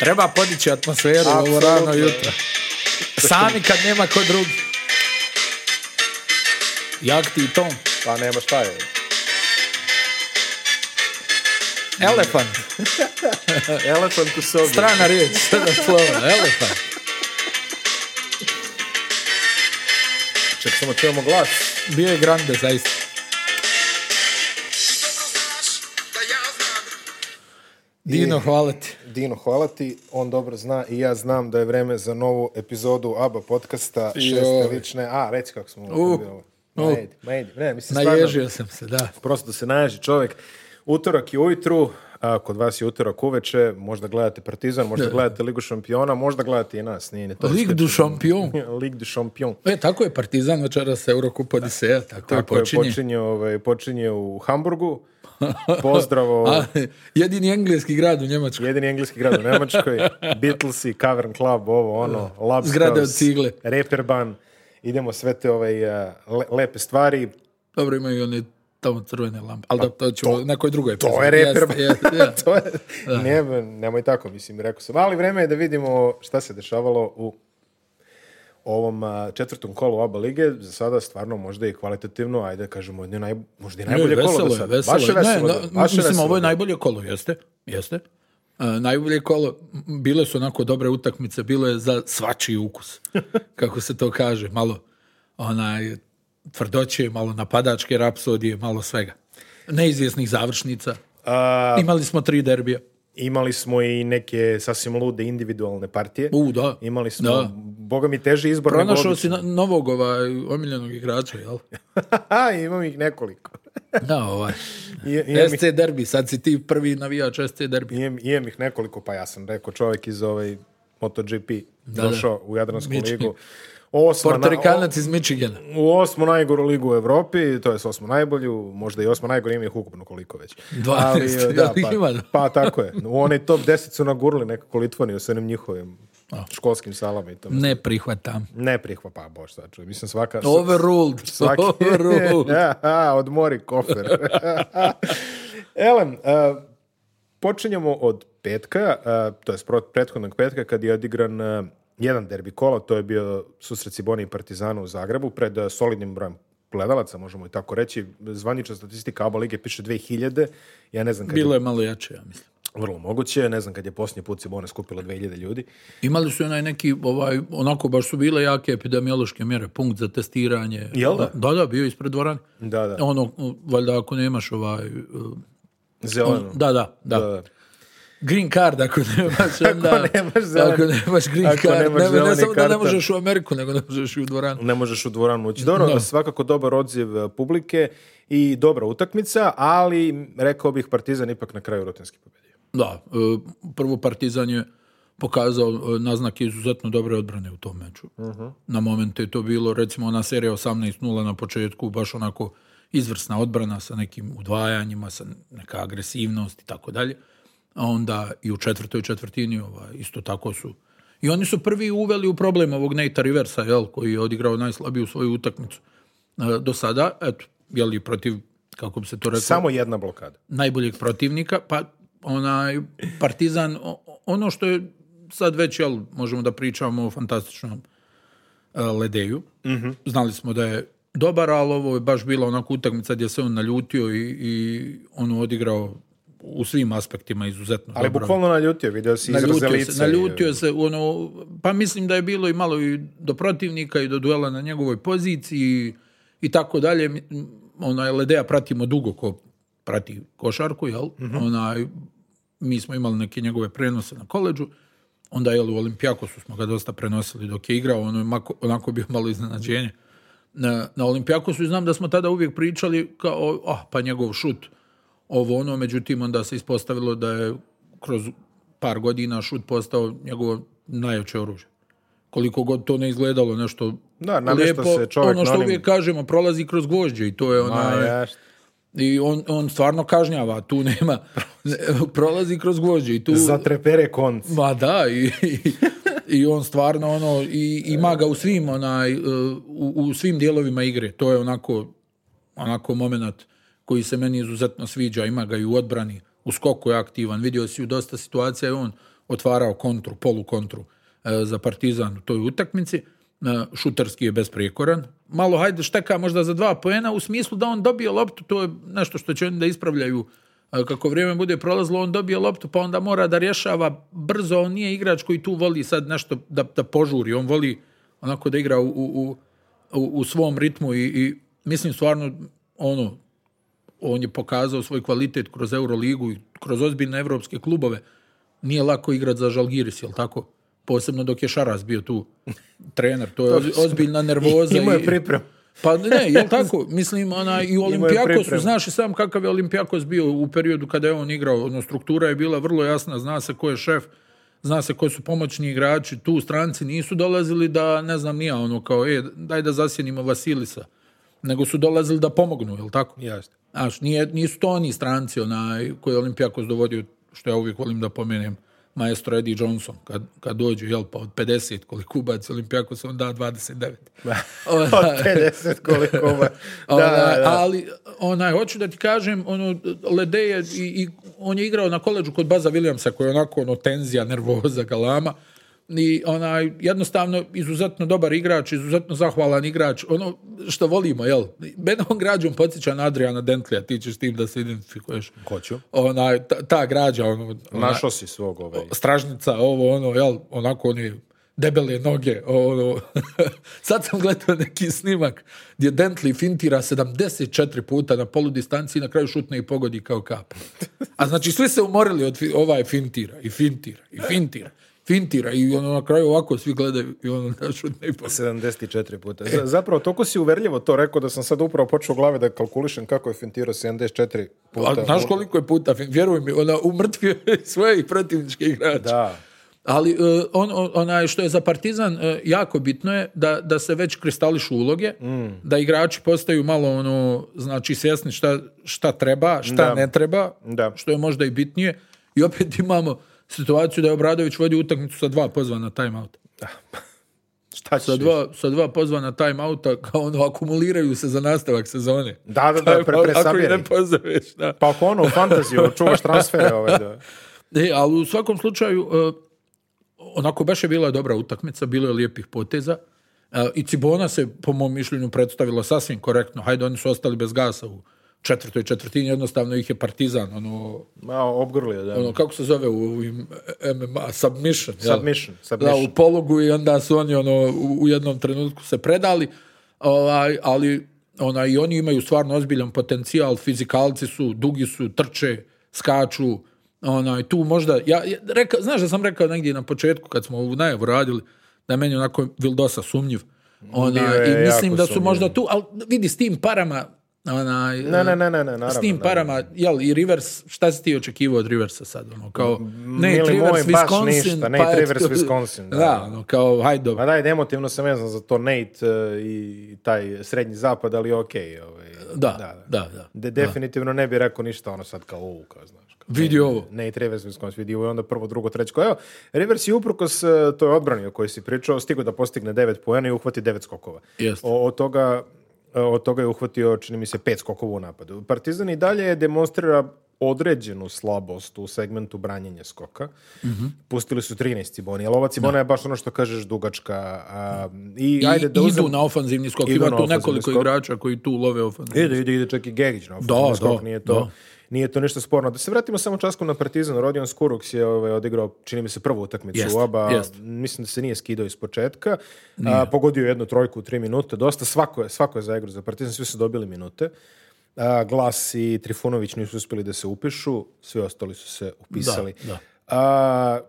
Treba podići atmosferu ovo rano jutro. Sami kad nema ko drugi. Jak ti i Tom. Pa nema šta je. Elefant. Elefant u sobi. Strana riječ, strana da slova. Elefant. Ček, samo čujemo glas. Bio je grande, zaista. Da Dino, hvala ti. Dino, hvala ti. On dobro zna i ja znam da je vreme za novu epizodu ABBA podcasta. Šeste lične... A, reci kako smo... Uh, uh, majedi, majedi. Ne, mislim, naježio stvarno, sam se, da. Prosto da se naježi čovek. Utorak je ujutru, a kod vas je utorak uveče, možda gledate Partizan, možda da. gledate Ligu šampiona, možda gledate i nas, nije ne to. Ligue du šampion. Ligue du šampion. E, tako je Partizan večeras Eurokupa da. Odiseja, tako, tako je počinje. Je, počinje, ovaj, počinje u Hamburgu. Pozdravo. A, jedini engleski grad u Njemačkoj. Jedini engleski grad u Njemačkoj. Beatlesi, Cavern Club, ovo ono. Lab Zgrade od cigle. Reperban. Idemo sve te ove ovaj, eh, le, lepe stvari. Dobro, imaju oni tamo crvene lampe. Ali pa da, to ćemo na kojoj drugoj. To je reper. to je, da. ne, nemoj tako, mislim, rekao sam. Ali vreme je da vidimo šta se dešavalo u ovom četvrtom kolu oba lige, za sada stvarno možda i kvalitativno, ajde kažemo, ne naj, možda i najbolje ne, kolo do sada. Veselo baš je veselo. Ne, da, mislim, veselo ovo je da. najbolje kolo, jeste, jeste. Uh, najbolje kolo, bile su onako dobre utakmice, bilo je za svačiji ukus, kako se to kaže, malo onaj tvrdoće, malo napadačke rapsodije, malo svega. Neizvjesnih završnica. Uh, Imali smo tri derbija. Imali smo i neke sasvim lude individualne partije. U, da. Imali smo da boga mi teži izbor. Pronašao si na, novog ovaj, omiljenog igrača, jel? imam ih nekoliko. da, ovaj. I, imam SC derbi, sad si ti prvi navijač SC derbi. Imam, imam ih nekoliko, pa ja sam rekao čovjek iz ovaj MotoGP da, da. došao da. u Jadransku Mički. ligu. Osma, Portorikanac iz Michigana. U osmu najgoru ligu u Evropi, to je osmu najbolju, možda i osmu najgoru ima ih ukupno koliko već. 12, Ali, da, pa, da. pa, tako je. U onaj top 10 su nagurili nekako Litvaniju sa onim njihovim Oh. školskim salama i to. Ne prihvatam. Ne prihva, pa bož sačuj. Mislim svaka... Overruled. Svaki, Overruled. aha, odmori kofer. Elem, uh, počinjemo od petka, to je prethodnog petka kad je odigran jedan derbi kola, to je bio susret Ciboni i Partizana u Zagrebu pred solidnim brojem gledalaca, možemo i tako reći. Zvanična statistika ABA lige piše 2000, ja ne znam... Kad Bilo je malo jače, ja mislim. Vrlo moguće, ne znam kad je posljednji put Simone skupila 2000 ljudi. Imali su onaj neki, ovaj, onako baš su bile jake epidemiološke mjere, punkt za testiranje. Jel da? Da, da, bio ispred dvorana. Da, da. Ono, valjda ako nemaš ovaj... Eh, Zeleno. da, da. da. da, da. Green card ako nemaš, ako nemaš zeleni, ako nemaš green ako card, nemaš ne, ne samo da ne možeš u Ameriku, nego ne možeš u dvoranu. Ne možeš u dvoranu ući. Dobro, da. svakako dobar odziv eh, publike i dobra utakmica, ali rekao bih Partizan ipak na kraju rutinski pobedio. Da, e, prvo Partizan je pokazao e, naznak izuzetno dobre odbrane u tom meču. Uh mhm. -huh. Na momente je to bilo, recimo, ona serija 18-0 na početku, baš onako izvrsna odbrana sa nekim udvajanjima, sa neka agresivnost i tako dalje. A onda i u četvrtoj četvrtini ovaj, isto tako su. I oni su prvi uveli u problem ovog Neita Riversa, jel, koji je odigrao najslabiju svoju utakmicu e, do sada, eto, jeli protiv, kako bi se to rekao... Samo jedna blokada. Najboljeg protivnika, pa onaj Partizan ono što je sad već jel možemo da pričamo o fantastičnom e, Ledeju. Mm-hmm. Znali smo da je dobar, ali ovo je baš bila onako utakmica gdje se on naljutio i, i ono odigrao u svim aspektima izuzetno ali dobro. bukvalno naljutio, vidio si naljutio lice. Se, naljutio i... se, ono, pa mislim da je bilo i malo i do protivnika i do duela na njegovoj poziciji i, i tako dalje. Ona Ledeja pratimo dugo ko prati košarku, jel? Mm-hmm. Onaj, mi smo imali neke njegove prenose na koleđu, onda jel, u Olimpijakosu smo ga dosta prenosili dok je igrao, ono, mako, onako bio malo iznenađenje. Na, na Olimpijakosu i znam da smo tada uvijek pričali kao, ah, pa njegov šut, ovo ono, međutim onda se ispostavilo da je kroz par godina šut postao njegovo najjače oružje. Koliko god to ne izgledalo nešto da, lijepo, se čovjek ono što uvijek kažemo, prolazi kroz gvožđe i to je ona... I on, on stvarno kažnjava, tu nema, prolazi kroz gvođe i tu... Zatrepere konc. Ma da, i, i, i, on stvarno ono, i, ima ga u svim, onaj, u, u, svim dijelovima igre. To je onako, onako moment koji se meni izuzetno sviđa, ima ga i u odbrani, u skoku je aktivan, vidio si u dosta situacija je on otvarao kontru, polu kontru e, za Partizan u toj utakmici šutarski je besprekoran. Malo hajde šteka možda za dva poena u smislu da on dobije loptu, to je nešto što će oni da ispravljaju kako vrijeme bude prolazilo, on dobije loptu pa onda mora da rješava brzo, on nije igrač koji tu voli sad nešto da, da požuri, on voli onako da igra u, u, u, u svom ritmu i, i, mislim stvarno ono, on je pokazao svoj kvalitet kroz Euroligu i kroz ozbiljne evropske klubove, nije lako igrati za Žalgiris, jel tako? Posebno dok je Šaras bio tu trener. To je ozbiljna nervoza. Imao je priprem. Pa ne, je tako? Mislim, ona, i u Olimpijakosu, znaš i sam kakav je Olimpijakos bio u periodu kada je on igrao, ono, struktura je bila vrlo jasna, zna se ko je šef, zna se ko su pomoćni igrači, tu stranci nisu dolazili da, ne znam, nija ono kao, e, daj da zasjenimo Vasilisa, nego su dolazili da pomognu, je jel tako? Jasno. Znaš, nije, nisu to oni stranci onaj, koji je Olimpijakos dovodio, što ja uvijek volim da pomenem, maestro Eddie Johnson kad, kad dođu, jel pa od 50 koliko ubaci Olimpijaku se on da 29. od 50 ovaj, koliko ubaci. da, da, da. Ali onaj, hoću da ti kažem, ono, Ledeje, i, i on je igrao na koleđu kod Baza Williamsa koji je onako ono, tenzija, nervoza, galama i onaj jednostavno izuzetno dobar igrač, izuzetno zahvalan igrač, ono što volimo, jel? Mene on građom podsjeća na Adriana Dentlija, ti ćeš tim da se identifikuješ. Hoću. Onaj, ta, ta građa, ono... Našao si svog ovaj. Stražnica, ovo, ono, jel? Onako oni debele noge, ono... Sad sam gledao neki snimak gdje Dentli fintira 74 puta na polu distanciji, na kraju šutne i pogodi kao kap. A znači svi se umorili od ovaj fintira, i fintira, i fintira fintira i ono na kraju ovako svi gledaju i ono našu ne 74 puta. E. Zapravo, toliko si uverljivo to rekao da sam sad upravo počeo glave da kalkulišem kako je fintirao 74 puta. A, znaš koliko je puta, vjeruj mi, ona umrtvio svoje i protivničke igrače. Da. Ali e, on, onaj što je za Partizan e, jako bitno je da, da se već kristališu uloge, mm. da igrači postaju malo ono, znači svjesni šta, šta treba, šta da. ne treba, da. što je možda i bitnije. I opet imamo situaciju da je Obradović vodi utakmicu sa dva pozvana timeouta. Da. Šta sa dva, sa dva pozvana timeouta, kao ono, akumuliraju se za nastavak sezone. Da, da, da, pre, pre, Ako i ne pozoveš, da. Pa ako ono u fantaziju, čuvaš transfere ove, ovaj, da. E, ali u svakom slučaju, uh, onako baš je bila dobra utakmica, bilo je lijepih poteza. Uh, I Cibona se, po mom mišljenju, predstavila sasvim korektno. Hajde, oni su ostali bez gasa u četvrtoj četvrtini jednostavno ih je Partizan ono ma obgrlio da ono kako se zove u ovim MMA submission jel? submission, da, submission. Da, u pologu i onda su oni ono u, u jednom trenutku se predali ovaj ali ona i oni imaju stvarno ozbiljan potencijal fizikalci su dugi su trče skaču onaj tu možda ja, ja reka, znaš da sam rekao negdje na početku kad smo ovu najavu radili da meni onako Vildosa sumnjiv ona, i mislim da su sumnjiv. možda tu al vidi s tim parama Ona, ne, ne, ne, ne, naravno, s tim da, parama, naravno. Da, da. jel, i Rivers, šta si ti očekivao od Riversa sad, ono, kao, ne, Rivers, moj, Wisconsin, baš ništa, Nate pa Rivers, Wisconsin, da, da ono, kao, hajde dobro. Ma daj, emotivno sam vezan za to Nate uh, i taj srednji zapad, ali okej, okay, ovaj, da, da, da, da. De, definitivno ne bi rekao ništa, ono sad kao, u, kao, znaš, kao, vidi ne, ovo. Nate Rivers, Wisconsin, vidi ovo, i onda prvo, drugo, treće, kao, evo, Rivers je uprkos e, toj odbrani o kojoj si pričao, stigo da postigne devet pojena i uhvati devet skokova. Jest. O, od toga, E, od toga je uhvatio, čini mi se, pet skokova u napadu. Partizan i dalje demonstrira određenu slabost u segmentu branjenja skoka. Mm -hmm. Pustili su 13 Ciboni, ali ova da. Cibona da. je baš ono što kažeš dugačka. A, i, I ajde da uzem, na ofanzivni skok, ima tu nekoliko skok. igrača koji tu love ofanzivni Ide, ide, ide čak i Gerić na da, ofanzivni da, skok, da, nije to... Da nije to ništa sporno. Da se vratimo samo časkom na Partizan, Rodion Skuruks je ovaj, odigrao, čini mi se, prvu utakmicu jest, u oba, jest. mislim da se nije skidao iz početka, a, pogodio jednu trojku u tri minute, dosta, svako je, svako je za igru za Partizan, svi su dobili minute. A, Glas i Trifunović nisu uspjeli da se upišu, svi ostali su se upisali. Da, da. A,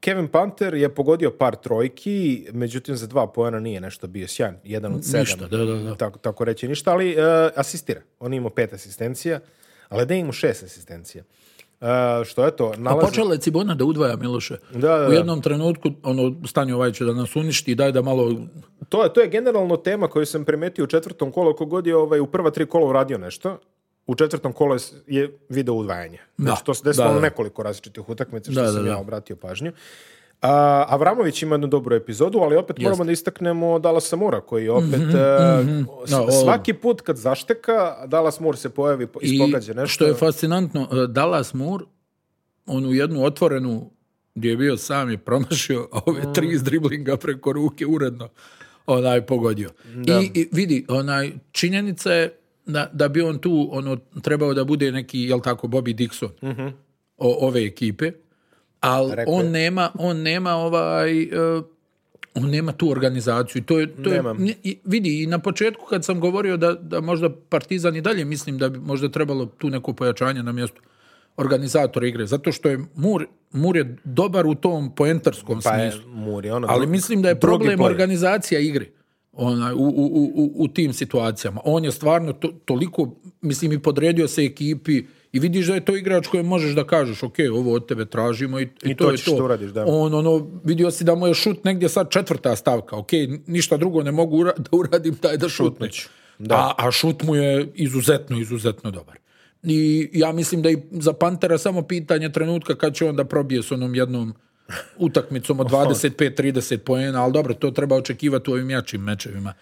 Kevin Panter je pogodio par trojki, međutim za dva pojena nije nešto bio sjajan, jedan od sedam. Ništa, da, da, da. Tako, tako reći ništa, ali uh, asistira. On je imao pet asistencija. Leden da ima šest asistencija. Uh, što je to? Pa nalazi... Pa počela je Cibona da udvaja Miloše. Da, da, da. U jednom trenutku ono stanje ovaj će da nas uništi i daj da malo... To je, to je generalno tema koju sam primetio u četvrtom kolu, ako god je ovaj, u prva tri kola uradio nešto, u četvrtom kolu je video udvajanje. Da, znači, to se desilo da, da. nekoliko različitih utakmica što da, sam ja obratio pažnju. A, Avramović ima jednu dobru epizodu, ali opet Just. moramo da istaknemo Dallas Mora, koji opet mm-hmm, uh, no, svaki put kad zašteka, Dallas Moore se pojavi, ispogađa nešto. Što je fascinantno, e, Dallas Moore, u jednu otvorenu gdje je bio sam i promašio a ove tri mm. iz driblinga preko ruke uredno onaj pogodio. Da. I, I, vidi, onaj, činjenica je da, da, bi on tu ono, trebao da bude neki, jel tako, Bobby Dixon mm-hmm. o, ove ekipe, ali on nema, on nema ovaj... Uh, on nema tu organizaciju. To je, to je, vidi, i na početku kad sam govorio da, da možda Partizan i dalje mislim da bi možda trebalo tu neko pojačanje na mjestu organizatora igre. Zato što je Mur, Mur je dobar u tom poentarskom pa smislu. Je, Mur je ono Ali drugi, mislim da je problem organizacija igre onaj, u, u, u, u, tim situacijama. On je stvarno to, toliko, mislim, i podredio se ekipi i vidiš da je to igrač kojem možeš da kažeš ok, ovo od tebe tražimo i, i, I to, to je to. to da radiš, da. On, ono, vidio si da mu je šut negdje sad četvrta stavka, ok, ništa drugo ne mogu ura da uradim, taj da šutne. Da. A, a šut mu je izuzetno, izuzetno dobar. I ja mislim da i za Pantera samo pitanje trenutka kad će on da probije s onom jednom utakmicom od 25-30 poena, ali dobro, to treba očekivati u ovim jačim mečevima.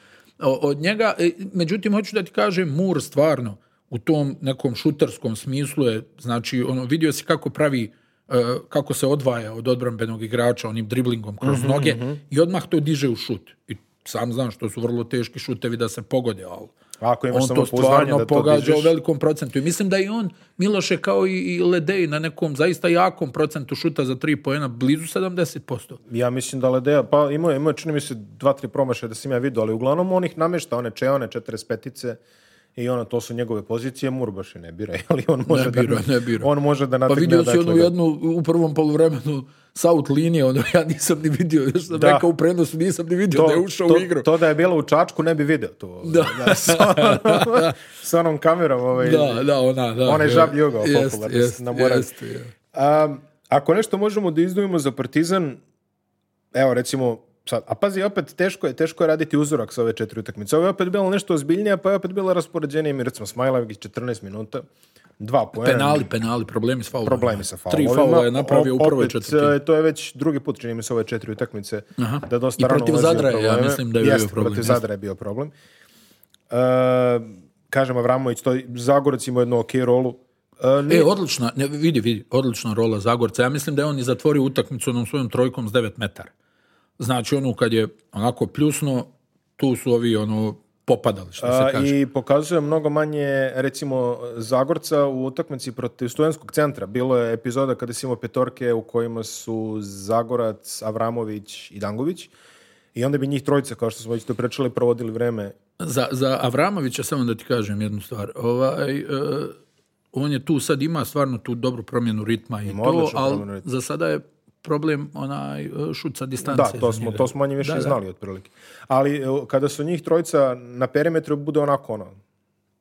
Od njega, e, međutim, hoću da ti kažem, Mur stvarno, u tom nekom šutarskom smislu je, znači, ono, vidio si kako pravi e, kako se odvaja od odbranbenog igrača onim driblingom kroz mm -hmm, noge mm -hmm. i odmah to diže u šut. I sam znam što su vrlo teški šutevi da se pogode, ali Ako imaš on to stvarno da to pogađa dižeš. u velikom procentu. I mislim da i on, Miloše, kao i Ledej, na nekom zaista jakom procentu šuta za 3 pojena, blizu 70%. Ja mislim da Ledeja, pa imao je, čini mi se, dva, tri promaše da sam ja vidio, ali uglavnom onih ih namješta, one čeone, 45-ice, i ona to su njegove pozicije, Murbaš ne bira, ali on može ne da bira, da... Ne bira. On može da pa nategne... Pa vidio si onu jednu u prvom poluvremenu saut linije, ono, ja nisam ni video još sam da. rekao u prenosu, nisam ni video da je ušao to, u igru. To da je bilo u Čačku, ne bi video to. Ovaj, da. da sa, onom, sa onom kamerom, ovaj... Da, da, ona, da. Onaj je, žab jugo jest, popularno, jest, na jest, je. um, Ako nešto možemo da izdvojimo za Partizan, evo, recimo, sad, a pazi, opet teško je, teško je raditi uzorak sa ove četiri utakmice. Ovo je opet bilo nešto ozbiljnije, pa je opet bilo raspoređenije Mircom Smajlavić 14 minuta. Dva poena. Penali, penali, problemi s faulovima. Problemi sa faulovima. Tri faula je napravio u prvoj četvrtini. E, to je već drugi put, čini mi se, ove četiri utakmice. Aha. Da dosta I protiv Zadra je, ja mislim da je Jeste, bio problem. protiv Zadra je bio problem. Uh, e, kažemo, Avramović, to Zagorac ima jednu ok rolu. Uh, E, e odlična, ne, vidi, vidi, odlična rola Zagorca. Ja mislim da je on i zatvorio utakmicu onom svojom trojkom s 9 metara. Znači, ono, kad je onako pljusno, tu su ovi, ono, popadali, što se kaže. I pokazuje mnogo manje, recimo, Zagorca u utakmici protiv studentskog centra. Bilo je epizoda kada si imao petorke u kojima su Zagorac, Avramović i Dangović. I onda bi njih trojica, kao što smo već to pričali, provodili vreme. Za, za Avramovića, samo da ti kažem jednu stvar. Ovaj, uh, on je tu sad ima stvarno tu dobru promjenu ritma i to, ali za sada je problem onaj e, šut sa distance. Da, to znači, smo, da. to smo manje više da, da, znali da. otprilike. Ali e, kada su njih trojica na perimetru bude onako ono,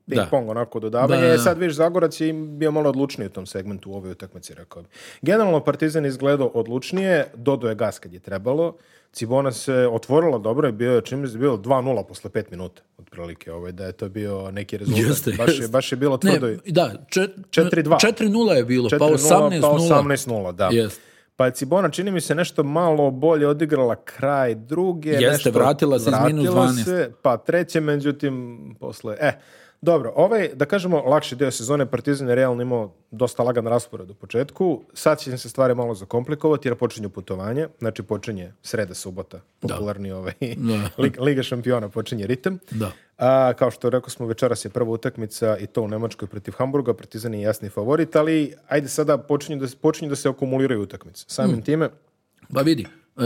ping da. pong, onako dodavanje. Da, da, da. E, Sad viš, Zagorac je bio malo odlučniji u tom segmentu u ovoj utakmici, rekao bi. Generalno, Partizan izgledao odlučnije, dodao je gas kad je trebalo. Cibona se otvorila dobro i bio je čim je bio 2-0 posle 5 minuta otprilike, ovaj da je to bio neki rezultat. Jeste, baš jeste. je baš je bilo tvrdo. Ne, da, 4-2. 4-0 je bilo, pa 18-0. Pa 18-0, da. Jeste pa je Cibona čini mi se nešto malo bolje odigrala kraj druge. Jeste, nešto, vratila se iz minus 12. Se, pa treće, međutim, posle... E, dobro, ovaj, da kažemo, lakši deo sezone Partizan je realno imao dosta lagan raspored u početku. Sad će se stvari malo zakomplikovati jer počinju putovanje, znači počinje sreda, subota, da. popularni da. ovaj, da. Liga šampiona, počinje ritem. Da. A, kao što rekao smo, večeras je prva utakmica i to u Nemačkoj protiv Hamburga, Partizan je jasni favorit, ali ajde sada počinju da, počinju da se akumuliraju utakmice. Samim hmm. time... Pa vidi, e,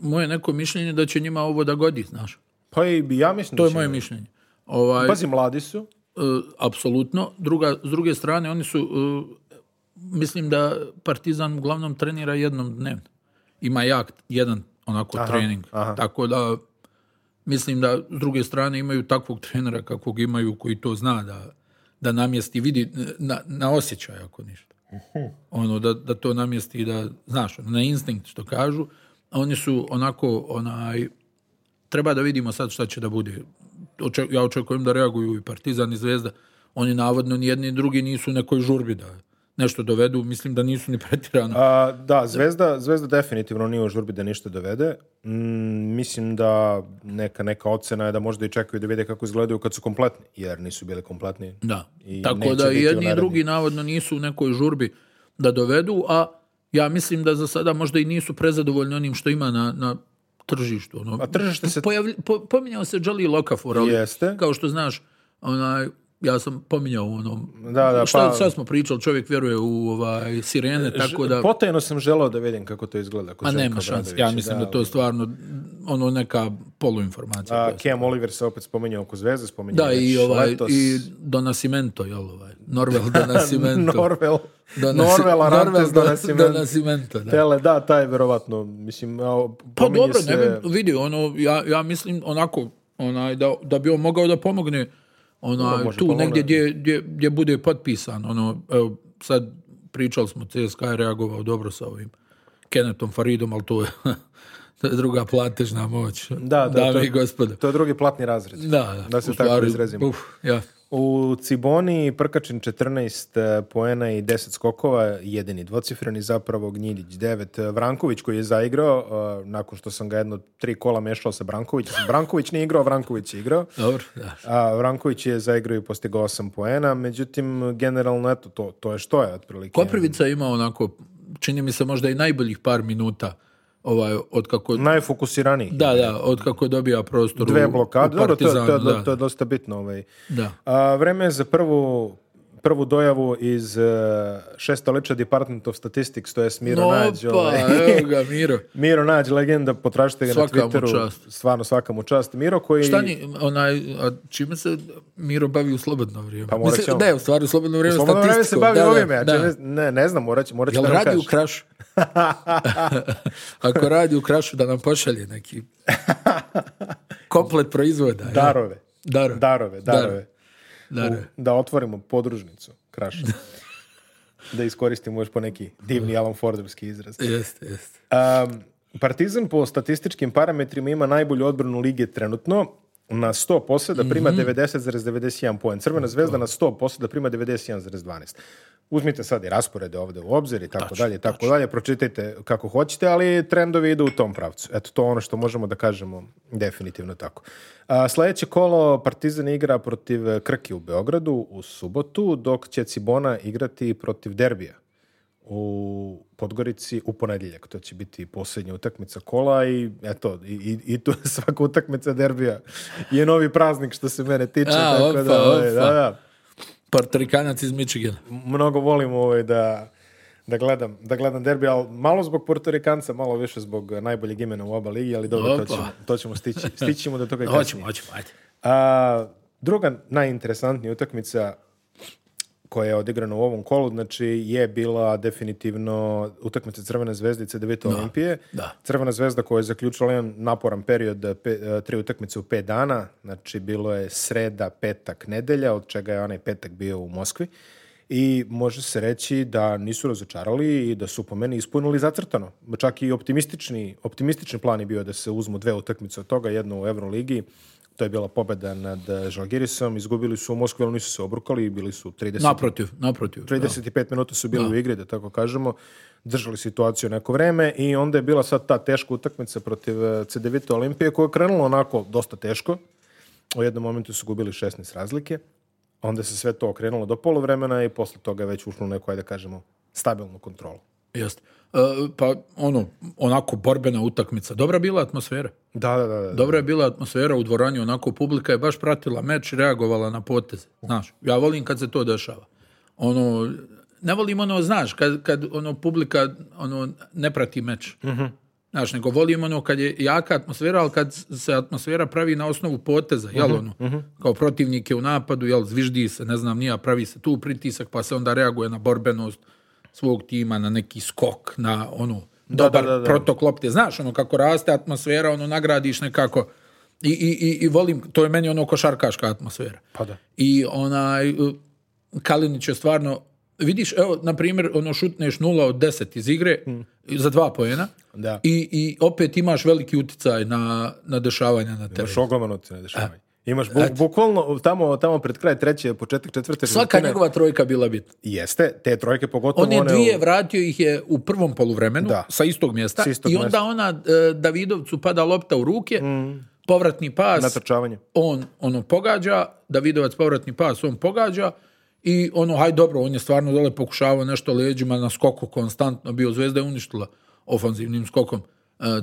moje neko mišljenje da će njima ovo da godi, znaš. Pa i ja mislim To da je moje mišljenje. Ovaj, Pazi, mladi su. E, apsolutno. Druga, s druge strane, oni su... E, mislim da Partizan uglavnom trenira jednom dnevno. Ima jak jedan onako aha, trening. Aha. Tako da mislim da s druge strane imaju takvog trenera kakvog imaju koji to zna da, da namjesti, vidi na, na osjećaj ako ništa. Ono, da, da to namjesti da, znaš, na instinkt što kažu, a oni su onako, onaj, treba da vidimo sad šta će da bude. Oček, ja očekujem da reaguju i Partizan i Zvezda. Oni navodno ni jedni ni drugi nisu u nekoj žurbi da nešto dovedu, mislim da nisu ni pretirano. A, da, Zvezda, Zvezda definitivno nije u žurbi da ništa dovede. Mm, mislim da neka, neka ocena je da možda i čekaju da vide kako izgledaju kad su kompletni, jer nisu bili kompletni. Da, I tako da i jedni i drugi navodno nisu u nekoj žurbi da dovedu, a ja mislim da za sada možda i nisu prezadovoljni onim što ima na, na tržištu. Ono, a tržište se... Pojavlj, po, pominjao se Jali Lokafor, ali Jeste. kao što znaš, onaj, ja sam pominjao ono, da, da, šta pa, sad smo pričali, čovjek vjeruje u ovaj, sirene, tako da... Potajno sam želao da vidim kako to izgleda. Ko Ma nema šans, ja mislim da, da, to da. stvarno ono neka poluinformacija. A Cam Oliver se opet spominjao oko Zvezde, spominjao Da, i, ovaj, letos. i Donasimento, jel ovaj? Norvel da, Donasimento. Norvel. Donasi, Norvel Arantes Donasimento. Donasimento, da. da. Tele, da, taj je verovatno, mislim, Pa dobro, se... ne bi vidio, ono, ja, ja mislim onako, onaj, da, da bi on mogao da pomogne ono, no, tu pomoći. Pa negdje gdje, gdje, gdje, bude potpisan, ono, evo, sad pričali smo, CSKA je reagovao dobro sa ovim Kenetom Faridom, ali to je, to je druga platežna moć. Da, da, dame to, i gospodo. To je drugi platni razred. Da, da. Da se tako izrazimo. Uf, ja. U Ciboni Prkačin 14 eh, poena i 10 skokova, jedini dvocifreni zapravo, Gnjiljić 9. Vranković koji je zaigrao, uh, nakon što sam ga jedno tri kola mešao sa Brankovićem. Branković nije igrao, Vranković je igrao. Dobro, da. A Vranković je zaigrao i postigao 8 poena, međutim, generalno, eto, to, to je što je, otprilike. Koprivica ima onako, čini mi se možda i najboljih par minuta ovaj, od kako... Najfokusiraniji. Da, da, od kako je dobija prostor Dve blokade, u, u Partizanu, Dobro, to, to, to, da. to, je dosta bitno. Ovaj. Da. A, vreme za prvu prvu dojavu iz uh, e, šestoleča Department of Statistics, to je Miro no, Nađ. Pa, ovaj, evo ga, Miro. Miro Nađ, legenda, potražite ga svaka na Twitteru. Mu čast. Stvarno, svaka mu čast. Miro koji... Šta ni, onaj, a čime se Miro bavi u slobodno vrijeme? Pa morat ćemo. Ne, u stvari u slobodno vrijeme U slobodno vrijeme se bavi da, da ovime. Da, da. Ne, ne znam, morat, da ću da radi u krašu? Ako radi u krašu, da nam pošalje neki komplet proizvoda. Darove. Darove. Darove, darove. darove da, da otvorimo podružnicu Kraša. Da. da iskoristimo još po neki divni Alan Forderski izraz. Jeste, jeste. Um, Partizan po statističkim parametrima ima najbolju odbranu lige trenutno, na 100 poseda prima mm -hmm. 90,91 poen. Crvena zvezda na 100 poseda prima 91,12. Uzmite sad i rasporede ovde u obzir i tako tačno, dalje, tako tačno. dalje, pročitajte kako hoćete, ali trendovi idu u tom pravcu. Eto, to ono što možemo da kažemo definitivno tako. A, sledeće kolo Partizan igra protiv Krki u Beogradu u subotu, dok će Cibona igrati protiv Derbija u Podgorici u ponedeljak. To će biti poslednja utakmica kola i eto, i, i i tu svaka utakmica derbija je novi praznik što se mene tiče. A, tako da, ovaj, opa, da, ovaj, da, da. Portorikanac iz Michigana. Mnogo volim ovaj da, da gledam, da gledam derbi, ali malo zbog Portorikanca, malo više zbog najboljeg imena u oba ligi, ali dobro, to ćemo, to ćemo stići. Stićemo do toga i kasnije. Hoćemo, hoćemo, ajde. A, druga najinteresantnija utakmica koja je odigrana u ovom kolu, znači je bila definitivno utakmica Crvene zvezde i CDVT da, no, Olimpije. Da. Crvena zvezda koja je zaključila jedan naporan period, pe, e, tri utakmice u pet dana, znači bilo je sreda, petak, nedelja, od čega je onaj petak bio u Moskvi. I može se reći da nisu razočarali i da su po meni ispunili zacrtano. Čak i optimistični, optimistični plan je bio da se uzmu dve utakmice od toga, jednu u Euroligi, to je bila pobeda nad eh, Žalgirisom, izgubili su u Moskvi, ali nisu se obrukali i bili su 30... Naprotiv, naprotiv. 35 da. minuta su bili da. u igri, da tako kažemo, držali situaciju neko vreme i onda je bila sad ta teška utakmica protiv eh, CDVita Olimpije koja je krenula onako dosta teško. U jednom momentu su gubili 16 razlike, onda se sve to okrenulo do polovremena i posle toga je već ušlo u neku, ajde da kažemo, stabilnu kontrolu. Jeste. Uh, pa ono, onako borbena utakmica. Dobra bila atmosfera. Da, da, da, da. Dobra je bila atmosfera u dvorani, onako publika je baš pratila meč, i reagovala na poteze. Znaš, ja volim kad se to dešava. Ono, ne volim ono, znaš, kad, kad ono publika ono, ne prati meč. Mm -hmm. Znaš, nego volim ono kad je jaka atmosfera, ali kad se atmosfera pravi na osnovu poteza, jel uh mhm, -huh, ono, uh mhm. -huh. kao protivnik je u napadu, jel, zviždi se, ne znam, nija, pravi se tu pritisak, pa se onda reaguje na borbenost, svog tima na neki skok, na ono, da, da, dobar da, da, da, protok lopte. Znaš, ono, kako raste atmosfera, ono, nagradiš nekako. I, i, i i volim, to je meni ono košarkaška atmosfera. Pa da. I onaj, Kalinić je stvarno, vidiš, evo, na primjer, ono, šutneš nula od 10 iz igre mm. za dva pojena da. I, i opet imaš veliki uticaj na, na dešavanja na terenu. Imaš ogroman uticaj na dešavanje. Imaš bu, znači- bukvalno tamo, tamo pred kraj treće, početak četvrte Svaka njegova trojka bila bit. Jeste, te trojke pogotovo one. On je dvije u... vratio ih je u prvom poluvremenu da. sa istog mjesta sa istog i onda mjesta. ona e, Davidovcu pada lopta u ruke, mm. povratni pas. Natrčavanje. On ono pogađa, Davidovac povratni pas, on pogađa i ono haj dobro, on je stvarno dole pokušavao nešto leđima na skoku konstantno bio Zvezda je uništila ofanzivnim skokom.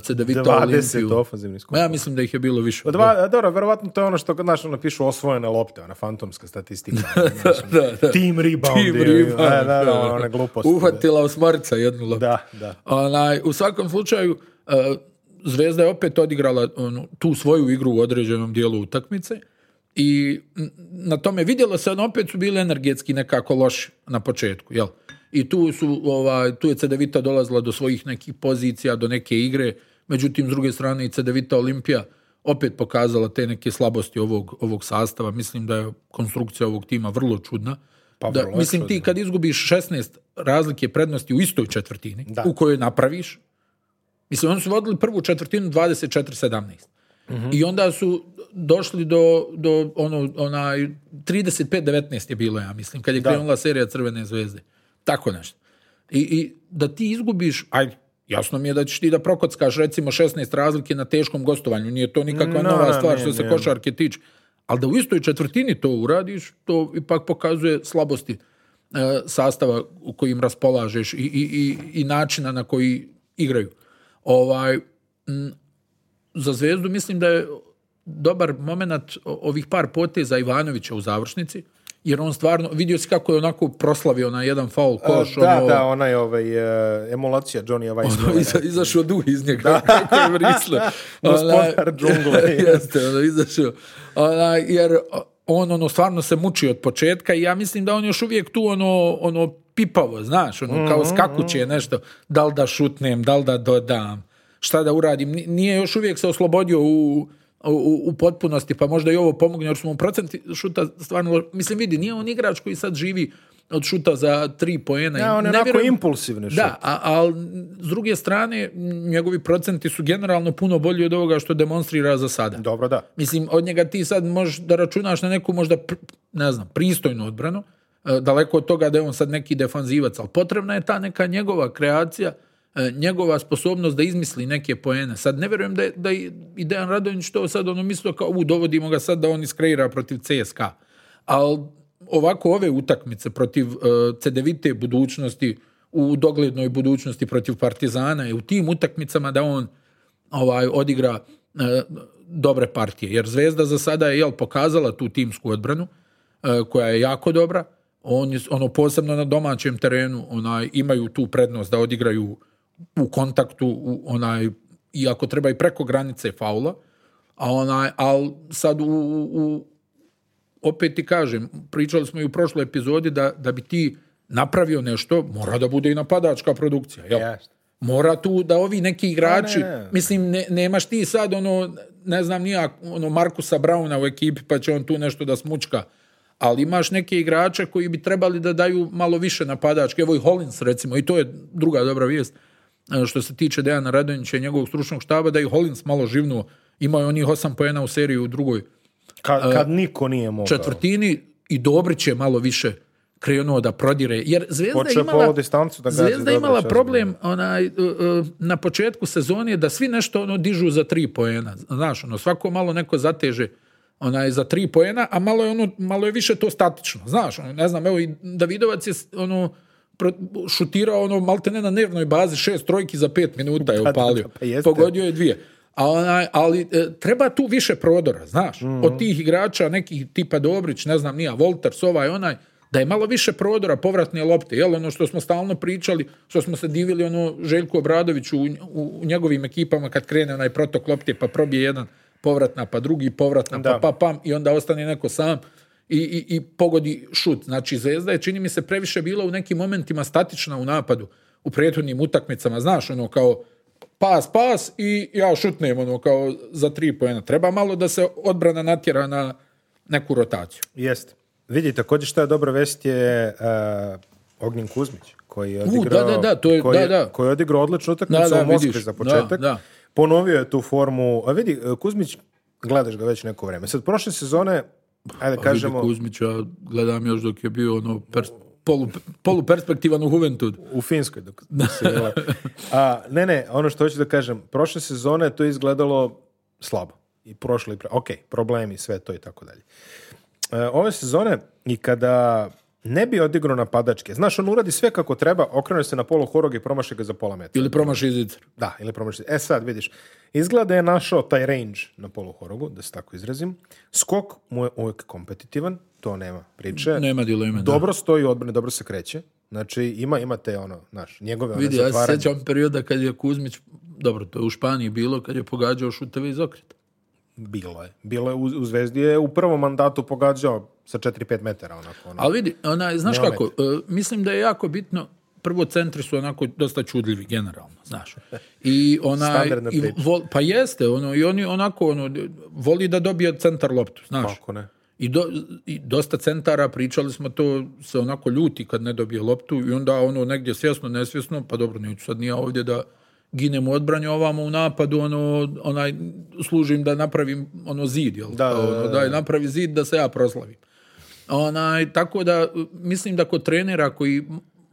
Cedevita 20 Olimpiju. ofenzivnih skupova. Ja mislim da ih je bilo više. Pa dva, dobro, verovatno to je ono što naš ono, pišu osvojene lopte, ona fantomska statistika. da, da, da. Team rebound. Team rebound. Da, da, da, da, da. one gluposti. Da. Uhvatila osmarica jednu loptu. Da, da. Onaj, u svakom slučaju, uh, Zvezda je opet odigrala ono, tu svoju igru u određenom dijelu utakmice i na tome vidjelo se, ono, opet su bili energetski nekako loši na početku, jel'? i tu, su, ovaj, tu je Cedevita dolazila do svojih nekih pozicija, do neke igre, međutim, s druge strane i Cedevita Olimpija opet pokazala te neke slabosti ovog, ovog sastava. Mislim da je konstrukcija ovog tima vrlo čudna. Pa da, vrlo da, mislim, čudna. ti kad izgubiš 16 razlike prednosti u istoj četvrtini, da. u kojoj napraviš, mislim, oni su vodili prvu četvrtinu 24-17. Mm I onda su došli do, do ono, onaj, 35-19 je bilo, ja mislim, kad je da. krenula serija Crvene zvezde. Tako nešto. I, I da ti izgubiš, ajde, Jasno mi je da ćeš ti da prokockaš recimo 16 razlike na teškom gostovanju. Nije to nikakva no, nova stvar što se košarke tiče. Ali da u istoj četvrtini to uradiš, to ipak pokazuje slabosti e, sastava u kojim raspolažeš i, i, i, i, načina na koji igraju. Ovaj, m, za zvezdu mislim da je dobar moment ovih par poteza Ivanovića u završnici, jer on stvarno, vidio si kako je onako proslavio na jedan faul e, koš. A, da, ono, da, onaj ovaj, uh, emulacija Johnny ovaj iza, da. izašao duh iz njega, da. kako je vrisle. Gospodar džungle. jeste, ono, izašao. Ona, jer on ono stvarno se muči od početka i ja mislim da on još uvijek tu ono, ono pipavo, znaš, ono, mm -hmm. kao mhm, skakuće mhm. nešto, da li da šutnem, da li da dodam, šta da uradim, nije još uvijek se oslobodio u u, u, potpunosti, pa možda i ovo pomogne, jer su mu procenti šuta stvarno, mislim vidi, nije on igrač koji sad živi od šuta za tri poena. Da, on je onako impulsivni šut. Da, ali s druge strane, njegovi procenti su generalno puno bolji od ovoga što demonstrira za sada. Dobro, da. Mislim, od njega ti sad možeš da računaš na neku možda, ne znam, pristojnu odbranu, e, daleko od toga da je on sad neki defanzivac, ali potrebna je ta neka njegova kreacija, E, njegova sposobnost da izmisli neke poene. Sad ne verujem da je, da i Dejan Radonjić to sad ono mislio kao u dovodimo ga sad da on iskreira protiv CSKA. Al ovako ove utakmice protiv uh, e, CDVite budućnosti u doglednoj budućnosti protiv Partizana i u tim utakmicama da on ovaj odigra uh, dobre partije. Jer Zvezda za sada je jel, pokazala tu timsku odbranu uh, koja je jako dobra. On, je, ono posebno na domaćem terenu onaj, imaju tu prednost da odigraju u kontaktu u onaj i ako treba i preko granice faula, a onaj al sad u, u opet ti kažem, pričali smo i u prošloj epizodi da, da bi ti napravio nešto, mora da bude i napadačka produkcija, jel? Yes. Mora tu da ovi neki igrači, ne, ne. mislim, ne, nemaš ti sad ono, ne znam nija, ono Markusa Brauna u ekipi, pa će on tu nešto da smučka, ali imaš neke igrače koji bi trebali da daju malo više napadačke, evo i Hollins recimo, i to je druga dobra vijest, E, što se tiče Dejana Radonjića i njegovog stručnog štaba, da i Holins malo živnuo. Imao je onih osam pojena u seriji u drugoj kad, e, kad niko nije mogao. Četvrtini i Dobrić je malo više krenuo da prodire. Jer Zvezda Počeo imala, distancu da Zvezda imala problem onaj, e, na početku sezone da svi nešto ono dižu za tri poena. Znaš, ono, svako malo neko zateže onaj, za tri poena, a malo je, ono, malo je više to statično. Znaš, ono, ne znam, evo i Davidovac je ono, šutirao ono maltene na nervnoj bazi šest trojki za 5 minuta je da, da, da, upalio. Pa Pogodio je dvije. A onaj, ali e, treba tu više prodora, znaš. Mm -hmm. Od tih igrača, nekih tipa Dobrić, ne znam, nija, Volters, ovaj, onaj, da je malo više prodora povratne lopte, jel, ono što smo stalno pričali, što smo se divili, ono, Željku Obradoviću u, u, njegovim ekipama kad krene onaj protok lopte, pa probije jedan povratna, pa drugi povratna, da. pa pa pam, i onda ostane neko sam i, i, i pogodi šut. Znači, Zvezda je, čini mi se, previše bila u nekim momentima statična u napadu, u prethodnim utakmicama, znaš, ono, kao pas, pas i ja šutnem, ono, kao za tri pojena. Treba malo da se odbrana natjera na neku rotaciju. Jeste. Vidi, također što je dobra vest je uh, Ognjen Kuzmić, koji je odigrao, da, da, da, to je, koji, da, da, koji je odigrao odličnu utakmicu da, da u Moskvi za da, početak. Ponovio je tu formu. A vidi, e, Kuzmić, gledaš ga već neko vreme. Sad, prošle sezone ajde pa kažemo... Kuzmića gledam još dok je bio ono pers, polu, perspektivan u Juventud. U Finskoj dok se A, ne, ne, ono što hoću da kažem, prošle sezone to je izgledalo slabo. I prošle, i... Pre... Ok, problemi, sve to i tako dalje. E, ove sezone i kada ne bi odigrao napadačke. Znaš, on uradi sve kako treba, okrene se na polu horog i promaši ga za pola metra. Ili promaši zid. Da, ili promaši E sad, vidiš, izgleda je našao taj range na polu horogu, da se tako izrazim. Skok mu je uvijek kompetitivan, to nema priče. Nema dileme, da. Dobro da. stoji u odbrani, dobro se kreće. Znači, ima, ima te ono, znaš, njegove one Vidi, ja se sjećam perioda kad je Kuzmić, dobro, to je u Španiji bilo, kad je pogađao šuteve iz okreta. Bilo je. Bilo je u, u Zvezdi je u prvom mandatu pogađao sa 4-5 metara. Onako, ono. Ali vidi, ona, znaš Neomet. kako, e, mislim da je jako bitno prvo centri su onako dosta čudljivi generalno, znaš. I ona i vol, pa jeste, ono i oni onako ono voli da dobije centar loptu, znaš. Kako ne? I, do, I dosta centara, pričali smo to, se onako ljuti kad ne dobije loptu i onda ono negdje svjesno, nesvjesno, pa dobro, neću sad nije ovdje da ginem u odbranju, ovamo u napadu, ono, onaj, služim da napravim ono zid, jel? Da, da, da, da, da. napravi zid da se ja proslavim. Onaj, tako da, mislim da kod trenera koji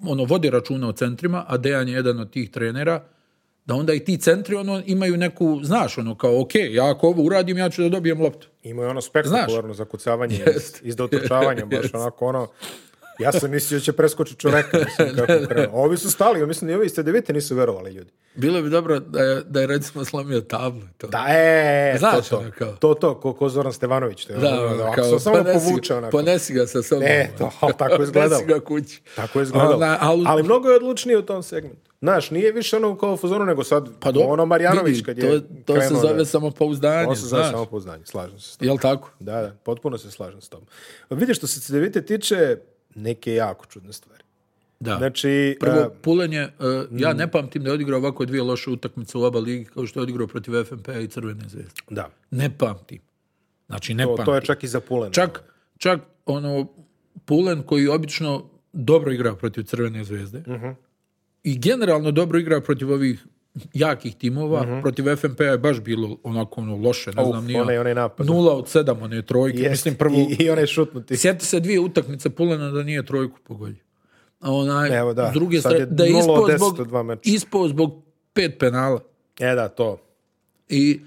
ono, vodi računa o centrima, a Dejan je jedan od tih trenera, da onda i ti centri ono, imaju neku, znaš, ono, kao, ok, ja ako ovo uradim, ja ću da dobijem loptu. Imaju ono spektakularno znaš? zakucavanje yes. iz, dotrčavanja, baš yes. onako ono, Ja sam mislio da će preskočiti čoveka. kako da, da, da. Ovi su stali, ja mislim da i ovi ste devite nisu verovali ljudi. Bilo bi dobro da je, da je recimo slomio tablu. To. Da, e, e, e, Znaš, to, to, kao. to, to, ko, ko Zoran Stevanović. To je, da, ono, da, kao, samo ponesi, povuča, onako. ponesi ga sa sobom. E, to, ali tako je izgledalo. ponesi ga kući. Tako je izgledalo. Ona, ali... ali mnogo je odlučniji u tom segmentu. Znaš, nije više ono kao fuzonu, nego sad pa do, ono Marjanović vidi, kad je to, to se zove da, samopouzdanje. To se zove znaš. samopouzdanje, slažem se s tobom. Jel tako? Da, da, potpuno se slažem s tobom. Vidite što se CDVite tiče, neke jako čudne stvari. Da. Znači, Prvo, uh, Pulen je, uh, ja mm. ne pamtim da je odigrao ovako dvije loše utakmice u oba ligi kao što je odigrao protiv fnp i Crvene zvezde. Da. Ne pamtim. Znači, ne to, pamtim. To je čak i za Pulen. Čak, čak ono, Pulen koji obično dobro igra protiv Crvene zvezde uh mhm. -huh. i generalno dobro igra protiv ovih jakih timova, mm -hmm. protiv FNP p-a je baš bilo onako ono loše, ne Uf, znam ni One, one nula od 7 one trojke. Jest, Mislim, prvo, I, i one šutnuti. Sjeti se dvije utakmice Pulena da nije trojku pogodio. A onaj, Evo da, s druge strane, da je ispao zbog, ispao zbog pet penala. E da, to. I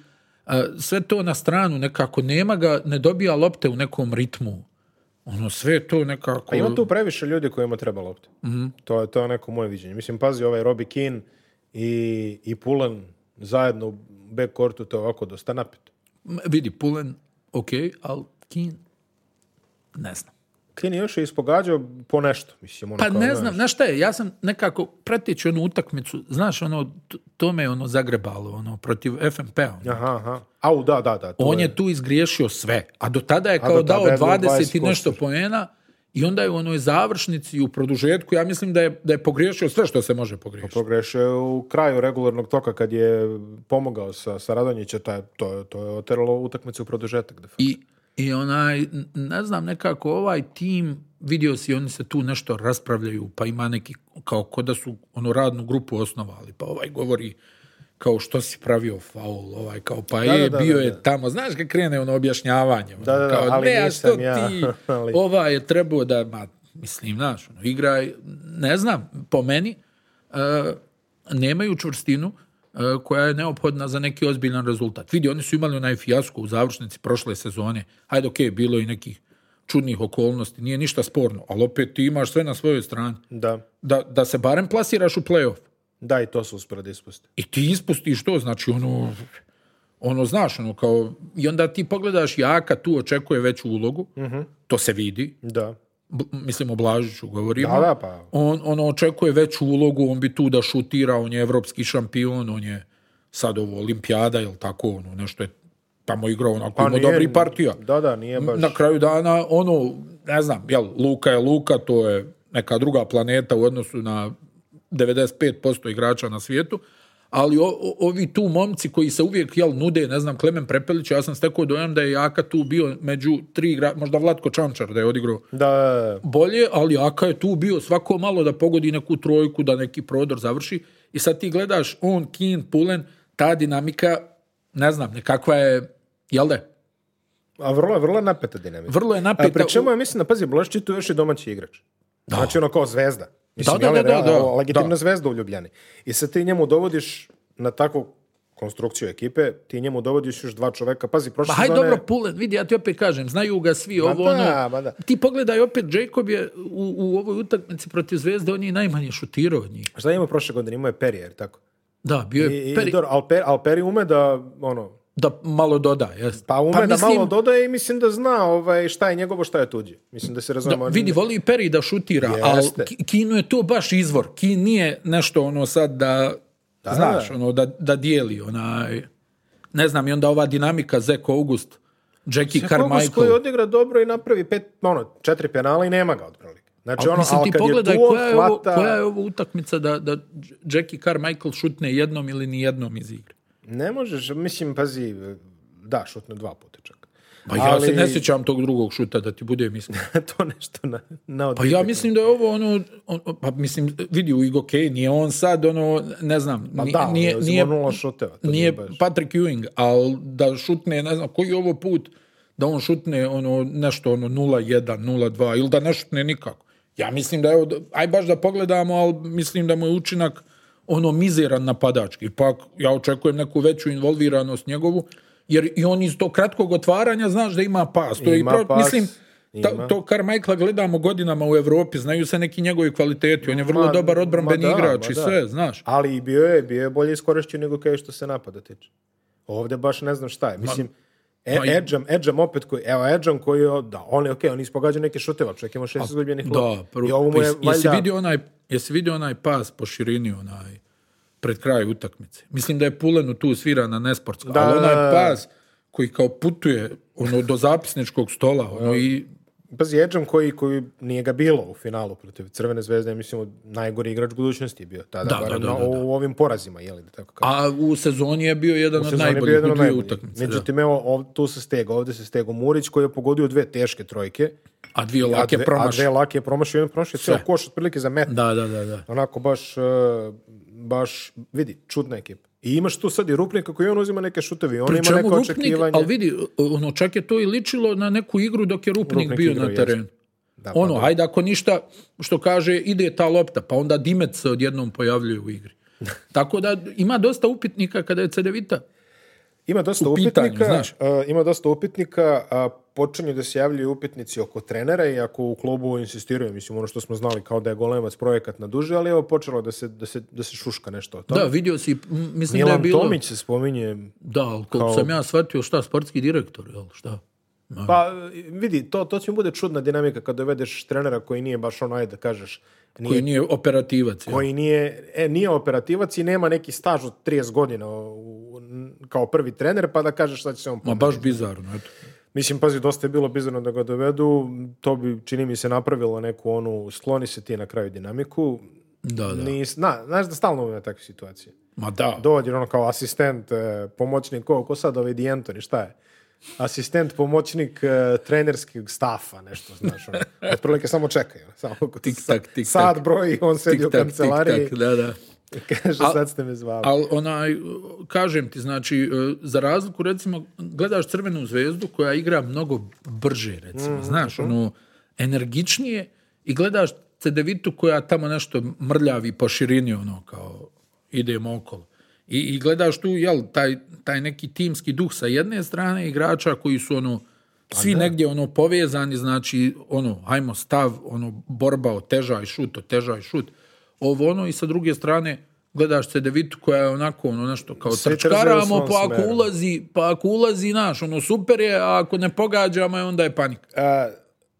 a, sve to na stranu nekako nema ga, ne dobija lopte u nekom ritmu. Ono, sve to nekako... a pa ima tu previše ljudi kojima treba lopte. Mm -hmm. to, to je neko moje viđenje. Mislim, pazi, ovaj Robbie Keane i, i Pulen zajedno u backcourtu, to je ovako dosta napeto. Vidi, Pulen, ok, ali Kin, ne znam. Kin je ispogađao po nešto, mislim. Ono pa ne znam, znaš šta je, ja sam nekako prateći onu utakmicu, znaš, ono, to me je ono zagrebalo, ono, protiv FMP-a. Aha, aha. Au, da, da, da. On je... je tu izgriješio sve, a do tada je kao do tada dao 20 i nešto poena, I onda je u onoj završnici u produžetku, ja mislim da je, da je pogriješio sve što se može pogriješiti. Pa Pogrešio je u kraju regularnog toka kad je pomogao sa, sa Radonjića, taj, to, to je oteralo utakmicu u produžetak. De I, I onaj, ne znam, nekako ovaj tim, vidio si, oni se tu nešto raspravljaju, pa ima neki, kao ko da su ono radnu grupu osnovali, pa ovaj govori, kao što si pravio faul, ovaj, kao pa da, da, e, da, da je, da, da, bio je tamo, znaš kad krene ono objašnjavanje, ono, kao ali ne, a što ja, ali... ovaj je trebao da, ma, mislim, znaš, ono, igraj, ne znam, po meni, uh, nemaju čvrstinu uh, koja je neophodna za neki ozbiljan rezultat. Vidi, oni su imali onaj fijasko u završnici prošle sezone, hajde, okej, okay, bilo i nekih čudnih okolnosti, nije ništa sporno, ali opet ti imaš sve na svojoj strani. Da. Da, da se barem plasiraš u playoff. Da, i to se uspira da ispusti. I ti ispustiš to, znači ono, ono, znaš, ono kao, i onda ti pogledaš Jaka, tu očekuje veću ulogu, mm -hmm. to se vidi. Da. B mislim o Blažiću govorimo. Da, da, pa. On, on očekuje veću ulogu, on bi tu da šutira, on je evropski šampion, on je sad ovo olimpijada, jel tako, ono, nešto je tamo igrao onako, pa, ima dobri partija. Da, da, nije baš. Na kraju dana, ono, ne znam, jel, Luka je Luka, to je neka druga planeta u odnosu na 95% igrača na svijetu, ali o, o, ovi tu momci koji se uvijek jel, nude, ne znam, Klemen Prepelić, ja sam stekao dojam da je Jaka tu bio među tri igrača, možda Vlatko Čančar da je odigrao da, da, da. bolje, ali Jaka je tu bio svako malo da pogodi neku trojku, da neki prodor završi i sad ti gledaš on, Kin, Pulen, ta dinamika, ne znam, nekakva je, jel da a vrlo je, vrlo napeta dinamika. Vrlo je e, napeta. A pri čemu ja mislim na da, pazi, Blašić tu još i domaći igrač. Da. Znači ono kao zvezda. Mislim, da, da, da, da, legitimna zvezda u Ljubljani. I sad ti njemu dovodiš na tako konstrukciju ekipe, ti njemu dovodiš još dva čoveka. Pazi, prošle sezone... Pa haj dobro, Pulen, vidi, ja ti opet kažem, znaju ga svi, ovo da, ono... Ba da. Ti pogledaj, opet, Jacob je u, u ovoj utakmici protiv Zvezde, on je najmanje šutirao od njih. Šta je imao prošle godine? Imao je Perijer, tako? Da, bio je I, ali, Peri, al Peri ume da, ono, da malo doda. jes? Pa ume pa da malo dodaje i mislim da zna ovaj, šta je njegovo, šta je tuđe. Mislim da se da, razumemo. Da, vidi, voli i Peri da šutira, Jeste. ali Kinu je to baš izvor. Kin nije nešto ono sad da, da znaš, da. ono da, da dijeli. Onaj, ne znam, i onda ova dinamika Zeko August, Jackie Zeko Carmichael. August koji odigra dobro i napravi pet, ono, četiri penala i nema ga odpravili. Znači, ono, mislim, ti kad pogledaj je koja, hvata... koja je ovo utakmica da, da Jackie Carmichael šutne jednom ili ni jednom iz igre. Ne možeš, mislim, pazi, da, šutno dva puta čak. Pa ja Ali... se ne sjećam tog drugog šuta, da ti bude mislim. to nešto na, na Pa ja mislim da je ovo ono, on, pa mislim, vidi u Igo okay, nije on sad ono, ne znam, pa nije, da, nije, nije, nula šuteva, to nije, nije Patrick Ewing, ali da šutne, ne znam, koji ovo put da on šutne ono nešto ono 0-1, 0-2 ili da ne šutne nikako. Ja mislim da je, aj baš da pogledamo, ali mislim da mu je učinak ono mizeran napadač. Ipak ja očekujem neku veću involviranost njegovu, jer i on iz tog kratkog otvaranja znaš da ima pas. To ima je i pro... pas. Mislim, ta, to kar Michaela gledamo godinama u Evropi, znaju se neki njegovi kvaliteti, on je vrlo ma, dobar odbrambeni da, igrač i da. sve, znaš. Ali bio je, bio je bolje iskorišćen nego kaj što se napada tiče. Ovde baš ne znam šta je. Mislim, ma, E, Edžam, opet koji, evo Edžam koji je, da, on je okej, okay, on ispogađa neke šuteva, čovjek ima šest izgubljenih Da, prvo, I ovo pa je, pa, jesi, valjda... vidio onaj, jesi vidio onaj pas po širini, onaj, pred kraj utakmice. Mislim da je Pulenu tu svira na nesportsko, da, ali da, onaj da, da. pas koji kao putuje ono, do zapisničkog stola ono, i Pazi, Edžan koji, koji nije ga bilo u finalu protiv Crvene zvezde, mislim, najgori igrač budućnosti je bio tada, da, da, da, da u da. ovim porazima, je li da tako kažem. A u sezoni je bio jedan od najboljih je bio u dvije utakmice. Da. Međutim, evo, ov, tu se stega, ovde se stego Murić koji je pogodio dve teške trojke. A dvije lake promašio. A dve lake promašio, jedan promašio ceo koš otprilike za metar. Da, da, da, da. Onako baš, e, baš, vidi, čudna ekipa. I imaš tu sad i Rupnika koji on uzima neke šutevi, on Pri ima neko Rupnik, očekivanje. Ali vidi, ono, čak je to i ličilo na neku igru dok je Rupnik, Rupnik bio igru, na terenu. Da, pa ono, pa, hajde, ako ništa, što kaže, ide ta lopta, pa onda Dimec se odjednom pojavljuje u igri. Tako da ima dosta upitnika kada je Cedevita ima dosta u upitnika, znaš. A, ima dosta upitnika, a počinju da se javljaju upitnici oko trenera i ako u klubu insistiraju, mislim ono što smo znali kao da je golemac projekat na duže, ali evo počelo da se, da se, da se šuška nešto o tome. Da, vidio si, mislim Milan da je bilo... Tomić se spominje... Da, ali kao... sam ja shvatio šta, sportski direktor, jel, šta? No. Pa vidi, to, to će mi bude čudna dinamika kad dovedeš trenera koji nije baš onaj da kažeš... Nije, koji nije operativac. Koji je. nije, e, nije operativac i nema neki staž od 30 godina u, kao prvi trener, pa da kažeš šta će se on... Ma baš bizarno, eto. Mislim, pazi, dosta je bilo bizarno da ga dovedu, to bi, čini mi se, napravilo neku onu, sloni se ti na kraju dinamiku. Da, da. Nis, na, znaš da stalno uvijek takve situacije. Ma da. Dođe ono kao asistent, e, pomoćnik, ko, ko sad ovaj Di šta je? asistent, pomoćnik e, trenerskog stafa, nešto, znaš. Ono. Otprilike samo čekaju. Samo, tik, tak, tik, sad tak. broji, on sedi u kancelariji. Tik, tak, da, da. Kaže, al, sad ste me zvali. Al, onaj, kažem ti, znači, e, za razliku, recimo, gledaš Crvenu zvezdu koja igra mnogo brže, recimo, mm -hmm. znaš, ono, energičnije i gledaš Cedevitu koja tamo nešto mrljavi po širini, ono, kao, idemo okolo. I, i gledaš tu, jel, taj, taj neki timski duh sa jedne strane igrača koji su, ono, pa svi ne. Da. negdje ono povezani, znači ono, hajmo stav, ono borba, otežaj šut, otežaj šut ovo ono i sa druge strane gledaš se Cedevitu koja je onako ono nešto kao trčkaramo pa ako smeru. ulazi pa ako ulazi naš ono super je a ako ne pogađamo je onda je panika. A, e,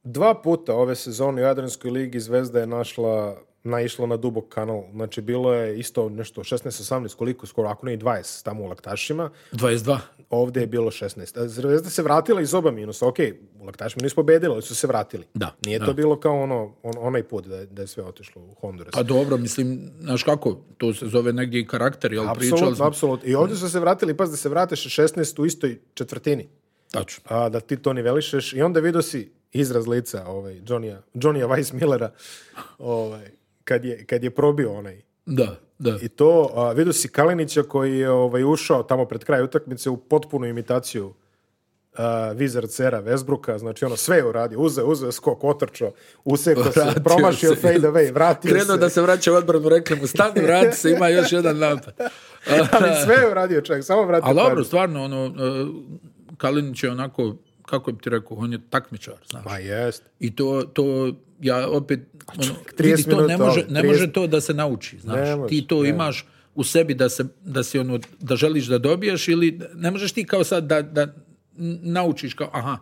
dva puta ove sezone u Jadranskoj ligi Zvezda je našla naišlo na dubok kanal. Znači, bilo je isto nešto 16-18, koliko skoro, ako ne i 20 tamo u Laktašima. 22. Ovde je bilo 16. E, Zvezda se vratila iz oba minusa. Ok, u Laktašima nisu pobedili, ali su se vratili. Da. Nije da. to bilo kao ono, on, onaj put da je, da je sve otišlo u Honduras. Pa dobro, mislim, znaš kako, to se zove negdje i karakter, jel apsolut, pričali smo? Apsolutno, I ovde su se vratili, pas da se vrateš 16 u istoj četvrtini. Tačno. A, da ti to nivelišeš i onda vidio si izraz lica ovaj, Johnnyja Johnny Weissmillera ovaj, kad je, kad je probio onaj. Da, da. I to, a, vidio si Kalinića koji je ovaj, ušao tamo pred kraj utakmice u potpunu imitaciju uh, Vizard Sera Vesbruka, znači ono sve je uradio, uzeo, uzeo skok, otrčao, usekao se, promašio se. fade away, vratio Krenuo se. da se vraća u odbranu, rekli mu stani, vrati se, ima još jedan napad. Ali sve je uradio čovjek, samo vratio. Ali dobro, stvarno, ono, e, Kalinić je onako kako bi ti rekao, on je takmičar, znaš. Pa jest. I to, to ja opet, pa ono, vidi, to ne može, ne 30... može to da se nauči, znaš. Nemoš, ti to ne. imaš u sebi da, se, da, si ono, da želiš da dobiješ ili ne možeš ti kao sad da, da naučiš kao, aha,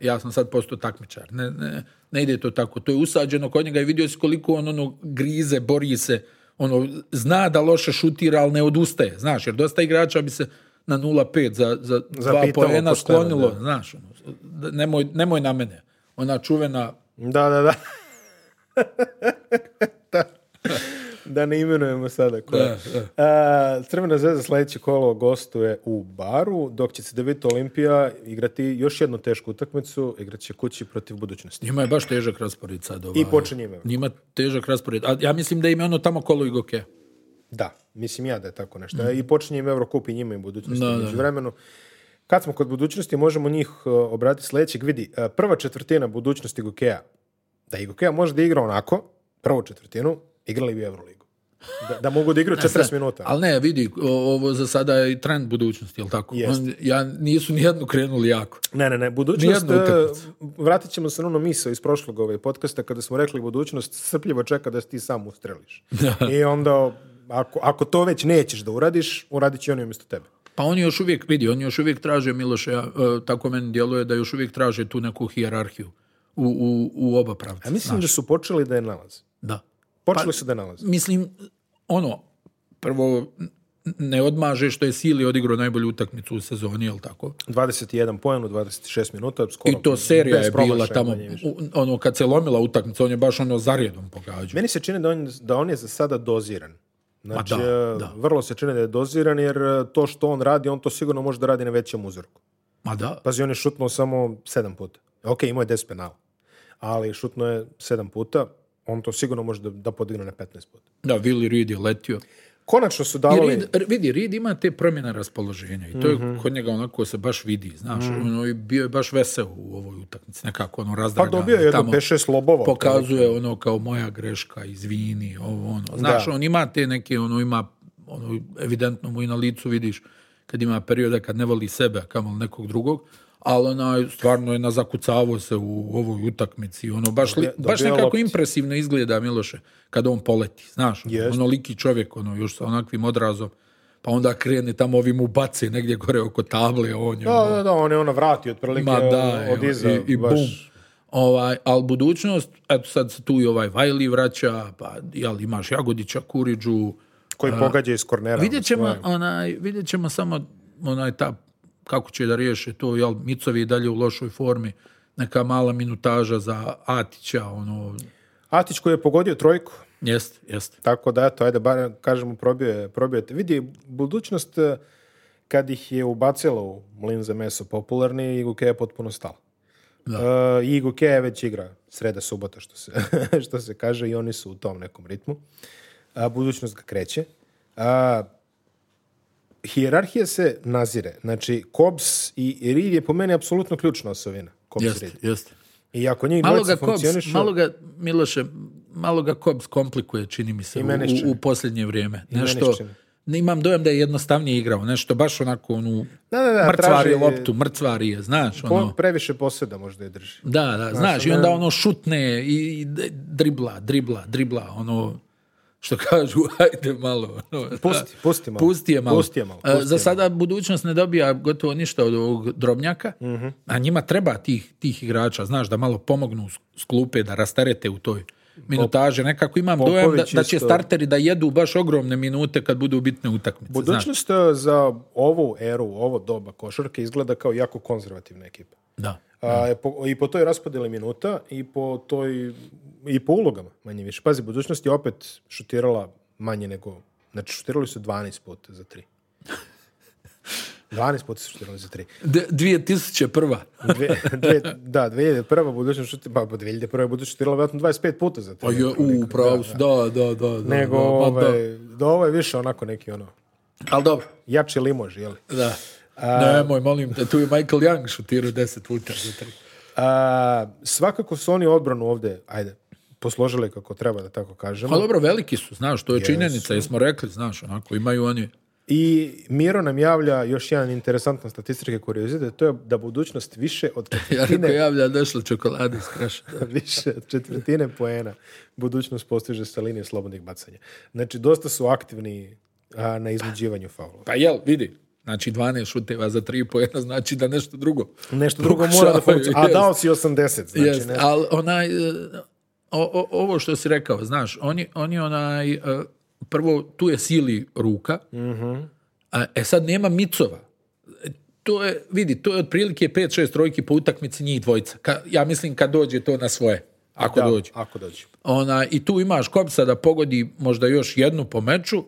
ja sam sad postao takmičar. Ne, ne, ne ide to tako. To je usađeno kod njega i vidio si koliko on ono grize, bori se, ono, zna da loše šutira, ali ne odustaje, znaš, jer dosta igrača bi se na 0,5 za, za, za dva poena sklonilo, da. znaš, nemoj, nemoj na mene. Ona čuvena... Da, da, da. da. da ne imenujemo sada koja. Da, da. A, Crvena zvezda sledeće kolo gostuje u Baru, dok će se Devito Olimpija igrati još jednu tešku utakmicu, igraće kući protiv budućnosti. Njima je baš težak raspored sad. Ovaj. I počinje njima. Njima težak raspored. A ja mislim da im je ono tamo kolo i goke. Da, mislim ja da je tako nešto. Mm. I počinje im Eurocup i njima i budućnosti da, da. vremenu. Kad smo kod budućnosti, možemo njih e, obratiti sljedećeg. Vidi, e, prva četvrtina budućnosti Gokeja, da i Gokeja može da igra onako, prvu četvrtinu, igrali bi Euroligu. Da, da mogu da igraju 40 e, minuta. Ali ne, vidi, ovo za sada je trend budućnosti, jel tako? Jest. Ja nisu nijednu krenuli jako. Ne, ne, ne, budućnost, vratit ćemo se na ono misao iz prošlog ovaj podcasta kada smo rekli budućnost srpljivo čeka da ti sam ustreliš. Da. I onda ako, ako to već nećeš da uradiš, uradit će oni umjesto tebe. Pa oni još uvijek, vidi, oni još uvijek traže, Miloše, e, tako meni djeluje, da još uvijek traže tu neku hijerarhiju u, u, u oba pravca. A mislim naš. da su počeli da je nalaze. Da. Počeli pa, su da je nalaze. Mislim, ono, prvo, ne odmaže što je Sili odigrao najbolju utakmicu u sezoni, jel tako? 21 poen u 26 minuta, skoro. I to serija je bila tamo, ono, kad se lomila utakmica, on je baš ono zarijedom pogađao. Meni se čini da on, da on je za sada doziran. Znači, Ma da, da. vrlo se čini da je doziran, jer e, to što on radi, on to sigurno može da radi na većem uzorku. Ma da. Pazi, on je šutnuo samo sedam puta. Ok, imao je 10 penala, ali šutnuo je sedam puta, on to sigurno može da, da podigne na 15 puta. Da, Willi Reed je letio konačno su davali... I Reed, vidi, Reed ima te promjene raspoloženja i to je mm -hmm. kod njega onako se baš vidi, znaš, mm -hmm. ono, bio je baš vesel u ovoj utakmici, nekako ono pa razdragan. Pa dobio je jedno beše slobova. Pokazuje ono kao moja greška, izvini, ovo ono. Da. Znaš, da. on ima te neke, ono ima, ono, evidentno mu i na licu vidiš kad ima perioda kad ne voli sebe, kamoli nekog drugog, ali ona stvarno je nazakucavao se u ovoj utakmici. Ono, baš, li, baš nekako lopti. impresivno izgleda Miloše kad on poleti. Znaš, yes. ono liki čovjek, ono, još sa onakvim odrazom pa onda krene tamo ovim ubace negdje gore oko table on je da, ono, da, da, on je ona vrati otprilike ma da, od iza i, i baš... bum ovaj, ali budućnost eto sad se tu i ovaj Vajli vraća pa jel, imaš Jagodića, Kuriđu koji pogađa iz kornera vidjet ćemo, ovaj. onaj, vidjet ćemo samo onaj ta kako će da riješe to, jel, Micovi je dalje u lošoj formi, neka mala minutaža za Atića, ono... Atić koji je pogodio trojku. Jeste, jeste. Tako da, eto, ajde, bar kažemo, probio je, probio je. Vidi, budućnost eh, kad ih je ubacilo u mlin za meso popularni, Igoke je potpuno stalo. Da. Uh, eh, Igoke je već igra sreda, subota, što se, što se kaže, i oni su u tom nekom ritmu. A, eh, budućnost ga kreće. Uh, hijerarhija se nazire. Znači, Kobs i Reed je po meni apsolutno ključna osovina. Kobs jeste, Reed. jeste. I ako njih malo ga funkcionišu... malo ga, Miloše, malo ga Kobs komplikuje, čini mi se, u, u, posljednje vrijeme. Nešto, imam dojam da je jednostavnije igrao, nešto baš onako onu da, da, da, mrcvari traži, loptu, mrcvari je, znaš. Ono, previše poseda možda je drži. Da, da, znaš, znaš i onda ono šutne i, i dribla, dribla, dribla, ono što kažu, ajde malo. pusti, pusti da. malo. Pusti je malo. Pusti je malo e, pusti Za sada malo. budućnost ne dobija gotovo ništa od ovog drobnjaka, mm -hmm. a njima treba tih, tih igrača, znaš, da malo pomognu sklupe, da rastarete u toj minutaže. Nekako imam Popović dojam da, da će isto. starteri da jedu baš ogromne minute kad budu bitne utakmice. Budućnost znaš. E, za ovu eru, ovo doba košarke izgleda kao jako konzervativna ekipa. Da. A, da. E, po, I po toj raspodeli minuta i po toj i po ulogama manje više. Pazi, budućnost je opet šutirala manje nego... Znači, šutirali su 12 puta za 3. 12 puta su šutirali za 3. 2001. dve, dve, da, 2001. budućno šutirala, pa 2001. budućno šutirala vjerojatno 25 puta za 3. A je, u, pravo da, su, da. da, da, da. da Nego, da, pa ovaj, da. da ovo je više onako neki ono, ali dobro. Jači limož, je li? Da. A, Nemoj, molim te, tu je Michael Young šutirao 10 puta za 3. A, svakako su oni odbranu ovde, ajde, posložili kako treba da tako kažemo. Pa dobro, veliki su, znaš, to je yes. činjenica, jesmo rekli, znaš, onako, imaju oni I Miro nam javlja još jedan interesantan statistički kuriozitet, to je da budućnost više od četvrtine... ja javlja došlo čokolade iz više od četvrtine poena budućnost postiže sa linije slobodnih bacanja. Znači, dosta su aktivni a, na izluđivanju faulova. Pa jel, vidi, Znači 12 šuteva za 3 poena, znači da nešto drugo. Nešto drugo mora da funkcionira. A dao si 80. Znači, yes. ne... Ali onaj, e, o, o, ovo što si rekao, znaš, oni, oni onaj, e, prvo tu je sili ruka, Mhm. -huh. a, e sad nema micova. To je, vidi, to je otprilike 5-6 trojki po utakmici njih dvojica. Ka, ja mislim kad dođe to na svoje. Ako da, dođe. Ako dođe. Ona, I tu imaš kopsa da pogodi možda još jednu po meču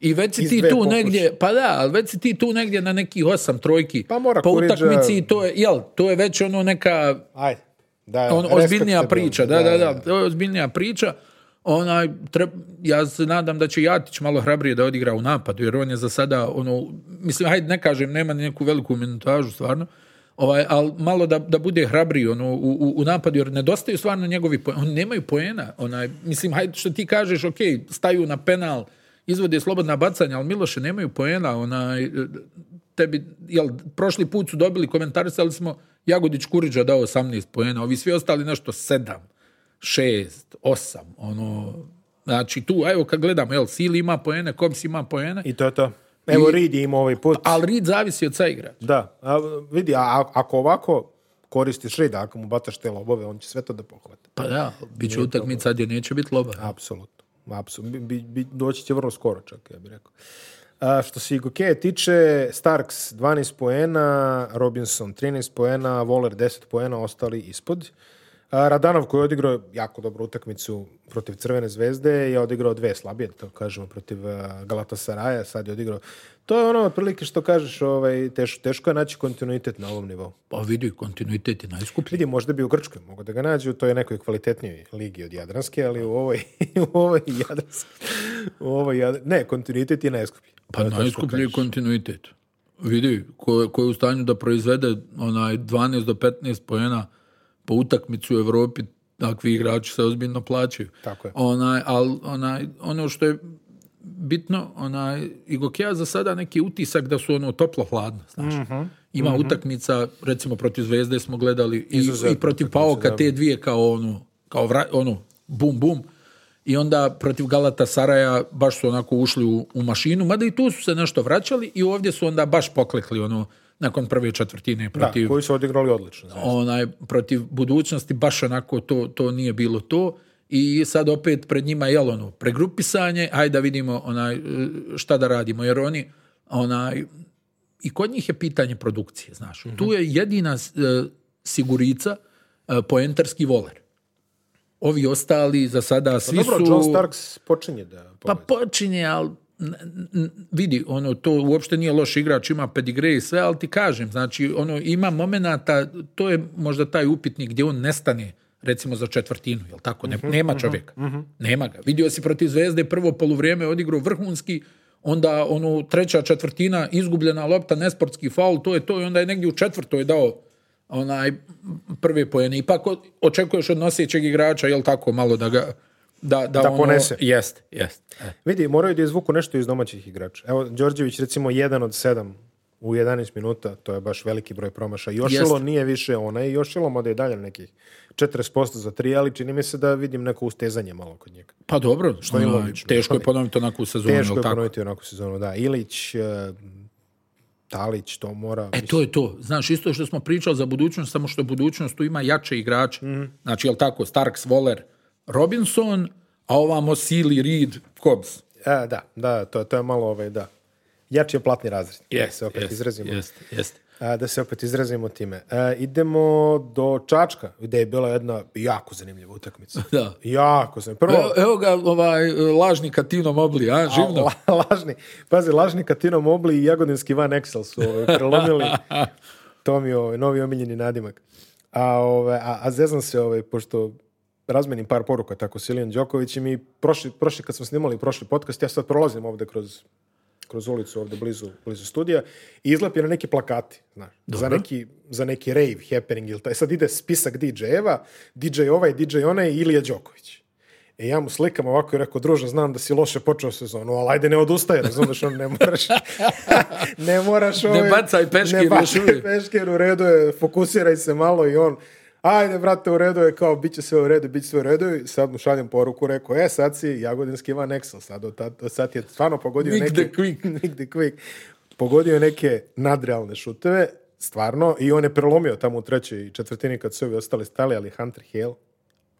i već si ti tu pokuš. negdje, pa da, ali već si ti tu negdje na nekih osam trojki pa mora po utakmici i to je, jel, to je već ono neka Ajde. Da, on, ozbiljnija priča, da da, da, da, da, da. ozbiljnija priča onaj, treb, ja se nadam da će Jatić malo hrabrije da odigra u napadu, jer on je za sada, ono, mislim, hajde ne kažem, nema neku veliku minutažu stvarno, ovaj, al malo da, da bude hrabriji ono, u, u, u, napadu, jer nedostaju stvarno njegovi poena, oni nemaju poena, onaj, mislim, hajde što ti kažeš, ok, staju na penal, izvode slobodna bacanja, al Miloše nemaju poena, onaj, tebi, jel, prošli put su dobili komentarisali smo Jagodić Kuriđa dao 18 poena, ovi svi ostali nešto 7 6, 8, ono, znači tu, evo kad gledamo, jel, Sili ima poene, Kops ima poene. I to je to. Evo I, Reed ima ovaj put. Ali Reed zavisi od igrača. Da, a, vidi, a, ako ovako koristiš Reeda, ako mu bataš te lobove, on će sve to da pohvati. Pa da, bit će utakmica sad je neće biti loba. Apsolutno, apsolutno. Bi, bi, doći će vrlo skoro čak, ja bih rekao. A što se Igoke tiče, Starks 12 poena, Robinson 13 poena, Waller 10 poena, ostali ispod. Radanov koji je odigrao jako dobru utakmicu protiv Crvene zvezde je odigrao dve slabije, to kažemo, protiv Galatasaraja, sad je odigrao. To je ono otprilike što kažeš, ovaj, teško, teško je naći kontinuitet na ovom nivou. Pa vidi, kontinuitet je najskuplji. Vidi, možda bi u Grčkoj mogo da ga nađu, to je nekoj kvalitetnijoj ligi od Jadranske, ali u ovoj, u ovoj Jadranske, u ovoj Jadranske, ne, kontinuitet je najskuplji. Pa to najskuplji je kontinuitet. Vidi, ko, ko je u stanju da proizvede onaj 12 do 15 pojena pa utakmicu u Evropi takvi igrači se ozbiljno plaćaju. Tako je. Onaj, al, onaj, ono što je bitno, onaj, Igokea za sada neki utisak da su ono toplo hladno, znaš. Mm -hmm. Ima mm -hmm. utakmica, recimo protiv Zvezde smo gledali i, Izuzetno, i protiv Paoka da. te dvije kao ono, kao vra, ono, bum, bum. I onda protiv Galata Saraja baš su onako ušli u, u mašinu, mada i tu su se nešto vraćali i ovdje su onda baš poklekli, ono, nakon prve četvrtine da, protiv... Da, koji su odigrali odlično. Znači. Onaj, protiv budućnosti baš onako to, to nije bilo to i sad opet pred njima je ono pregrupisanje, ajde da vidimo onaj, šta da radimo, jer oni onaj, i kod njih je pitanje produkcije, znaš. Mhm. Tu je jedina e, sigurica e, poentarski voler. Ovi ostali za sada pa svi Dobro, su... Dobro, John Starks počinje da... Povedi. Pa počinje, ali vidi, ono, to uopšte nije loš igrač, ima pedigre i sve, ali ti kažem, znači, ono, ima momenata, to je možda taj upitnik gdje on nestane, recimo za četvrtinu, jel tako? Ne, uh mhm, -huh, nema mhm, čovjeka. Uh mhm. -huh. Nema ga. Vidio si protiv Zvezde prvo poluvrijeme odigrao vrhunski, onda ono treća četvrtina izgubljena lopta, nesportski faul, to je to i onda je negdje u četvrtoj dao onaj prve pojene. Ipak očekuješ od nosećeg igrača, jel tako, malo da ga da, da, da ponese. Jeste, jeste. E. Vidi, moraju da izvuku nešto iz domaćih igrača. Evo, Đorđević recimo jedan od sedam u 11 minuta, to je baš veliki broj promaša. Jošilo jeste. nije više onaj, Jošilo mada je dalje nekih 40% za tri, ali čini mi se da vidim neko ustezanje malo kod njega. Pa dobro, što je ono, Teško je ponoviti onako u sezonu. Teško je ponoviti onako sezonu, da. Ilić, uh, Talić, to mora... E, to je to. Znaš, isto što smo pričali za budućnost, samo što budućnost tu ima jače igrače. Mm -hmm. Znači, jel tako, Starks, Voler, Robinson, a ovamo Sealy, Reed, Cobbs. E, da, da, to, to je malo ovaj, da. Jači je platni razred. Yes, da se opet yes, izrazimo. Yes, yes. A, e, da se opet izrazimo time. A, e, idemo do Čačka, gde je bila jedna jako zanimljiva utakmica. Da. Jako zanimljiva. Prvo... E, evo, ga ovaj, lažni katinom obli, a, živno. A, lažni, pazi, lažni katinom obli i jagodinski van Excel su ovaj, prelomili. to mi je ovaj, novi omiljeni nadimak. A, ovaj, a, a zezam se, ovaj, pošto razmenim par poruka tako s Ilijan Đokovićem i prošli, prošli kad smo snimali prošli podcast, ja sad prolazim ovde kroz, kroz ulicu ovde blizu, blizu studija i na neki plakati, znaš, za neki, za neki rave happening ili taj. Sad ide spisak DJ-eva, DJ ovaj, DJ onaj i Ilija Đoković. E ja mu slikam ovako i rekao, druže, znam da si loše počeo sezonu, ali ajde ne odustaje, razumeš, on ne moraš, ne moraš ovaj, ne bacaj peškir, ne bacaj peškir, u redu je, fokusiraj se malo i on, ajde, vrate, u redu je, kao, bit će sve u redu, bit sve u redu, i sad mu šaljem poruku, rekao, e, sad si Jagodinski Ivan Nexon, sad, od sad je stvarno pogodio Nick neke... quick. Nick the quick. Pogodio neke nadrealne šuteve, stvarno, i on je prelomio tamo u trećoj četvrtini kad su ovi ostali stali, ali Hunter Hale,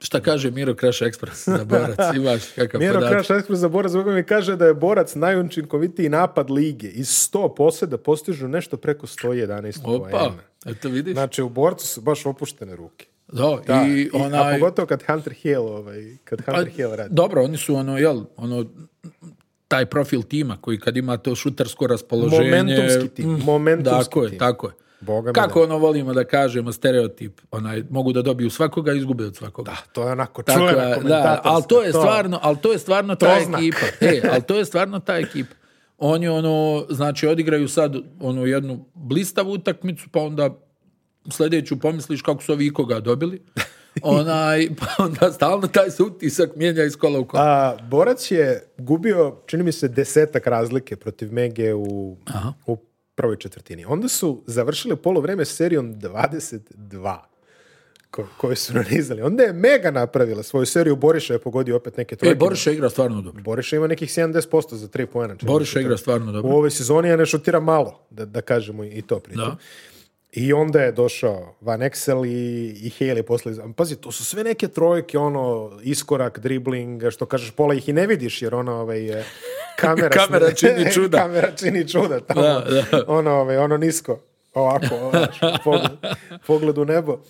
Šta kaže Miro Kraš Ekspres za borac? Imaš kakav Miro podatak. Kraš Ekspres za borac mi kaže da je borac najunčinkovitiji napad lige. Iz 100 poseda postižu nešto preko 111 Opa, eto vidiš. Znači u borcu su baš opuštene ruke. Do, da, da, i onaj... A pogotovo kad Hunter Hill, ovaj, kad pa, Hunter pa, Hill radi. Dobro, oni su ono, jel, ono, taj profil tima koji kad ima to šutarsko raspoloženje... Momentumski tim. Mm, momentumski tako tim. je, tako je. Boga kako ono volimo da kažemo, stereotip, onaj, mogu da dobiju svakoga, izgube od svakoga. Da, to je onako čuvena da, ali to je stvarno, ali to je stvarno ta Troznak. ekipa. E, ali to je stvarno ta ekipa. Oni ono, znači odigraju sad ono jednu blistavu utakmicu, pa onda sledeću pomisliš kako su ovi ikoga dobili. Onaj, pa onda stalno taj se utisak mijenja iz kola u kola. A, Borac je gubio, čini mi se, desetak razlike protiv Mege u, u prvoj četvrtini. Onda su završili polovreme serijom 22 ko, koje su nanizali. Onda je Mega napravila svoju seriju, Boriša je pogodio opet neke trojke. E, Boriša igra stvarno dobro. Boriša ima nekih 70% za 3 poena. Boriša igra stvarno dobro. U ovoj sezoni ja ne šutira malo, da, da kažemo i to pritom. Da. I onda je došao Van Excel i, i Hale je posle... Pazi, to su sve neke trojke, ono, iskorak, dribling, što kažeš, pola ih i ne vidiš, jer ono, ovaj, kamera... kamera čini čuda. kamera čini čuda, da, tamo. Da, da. Ono, ovaj, ono nisko, ovako, ovaš, pogled, pogled u nebo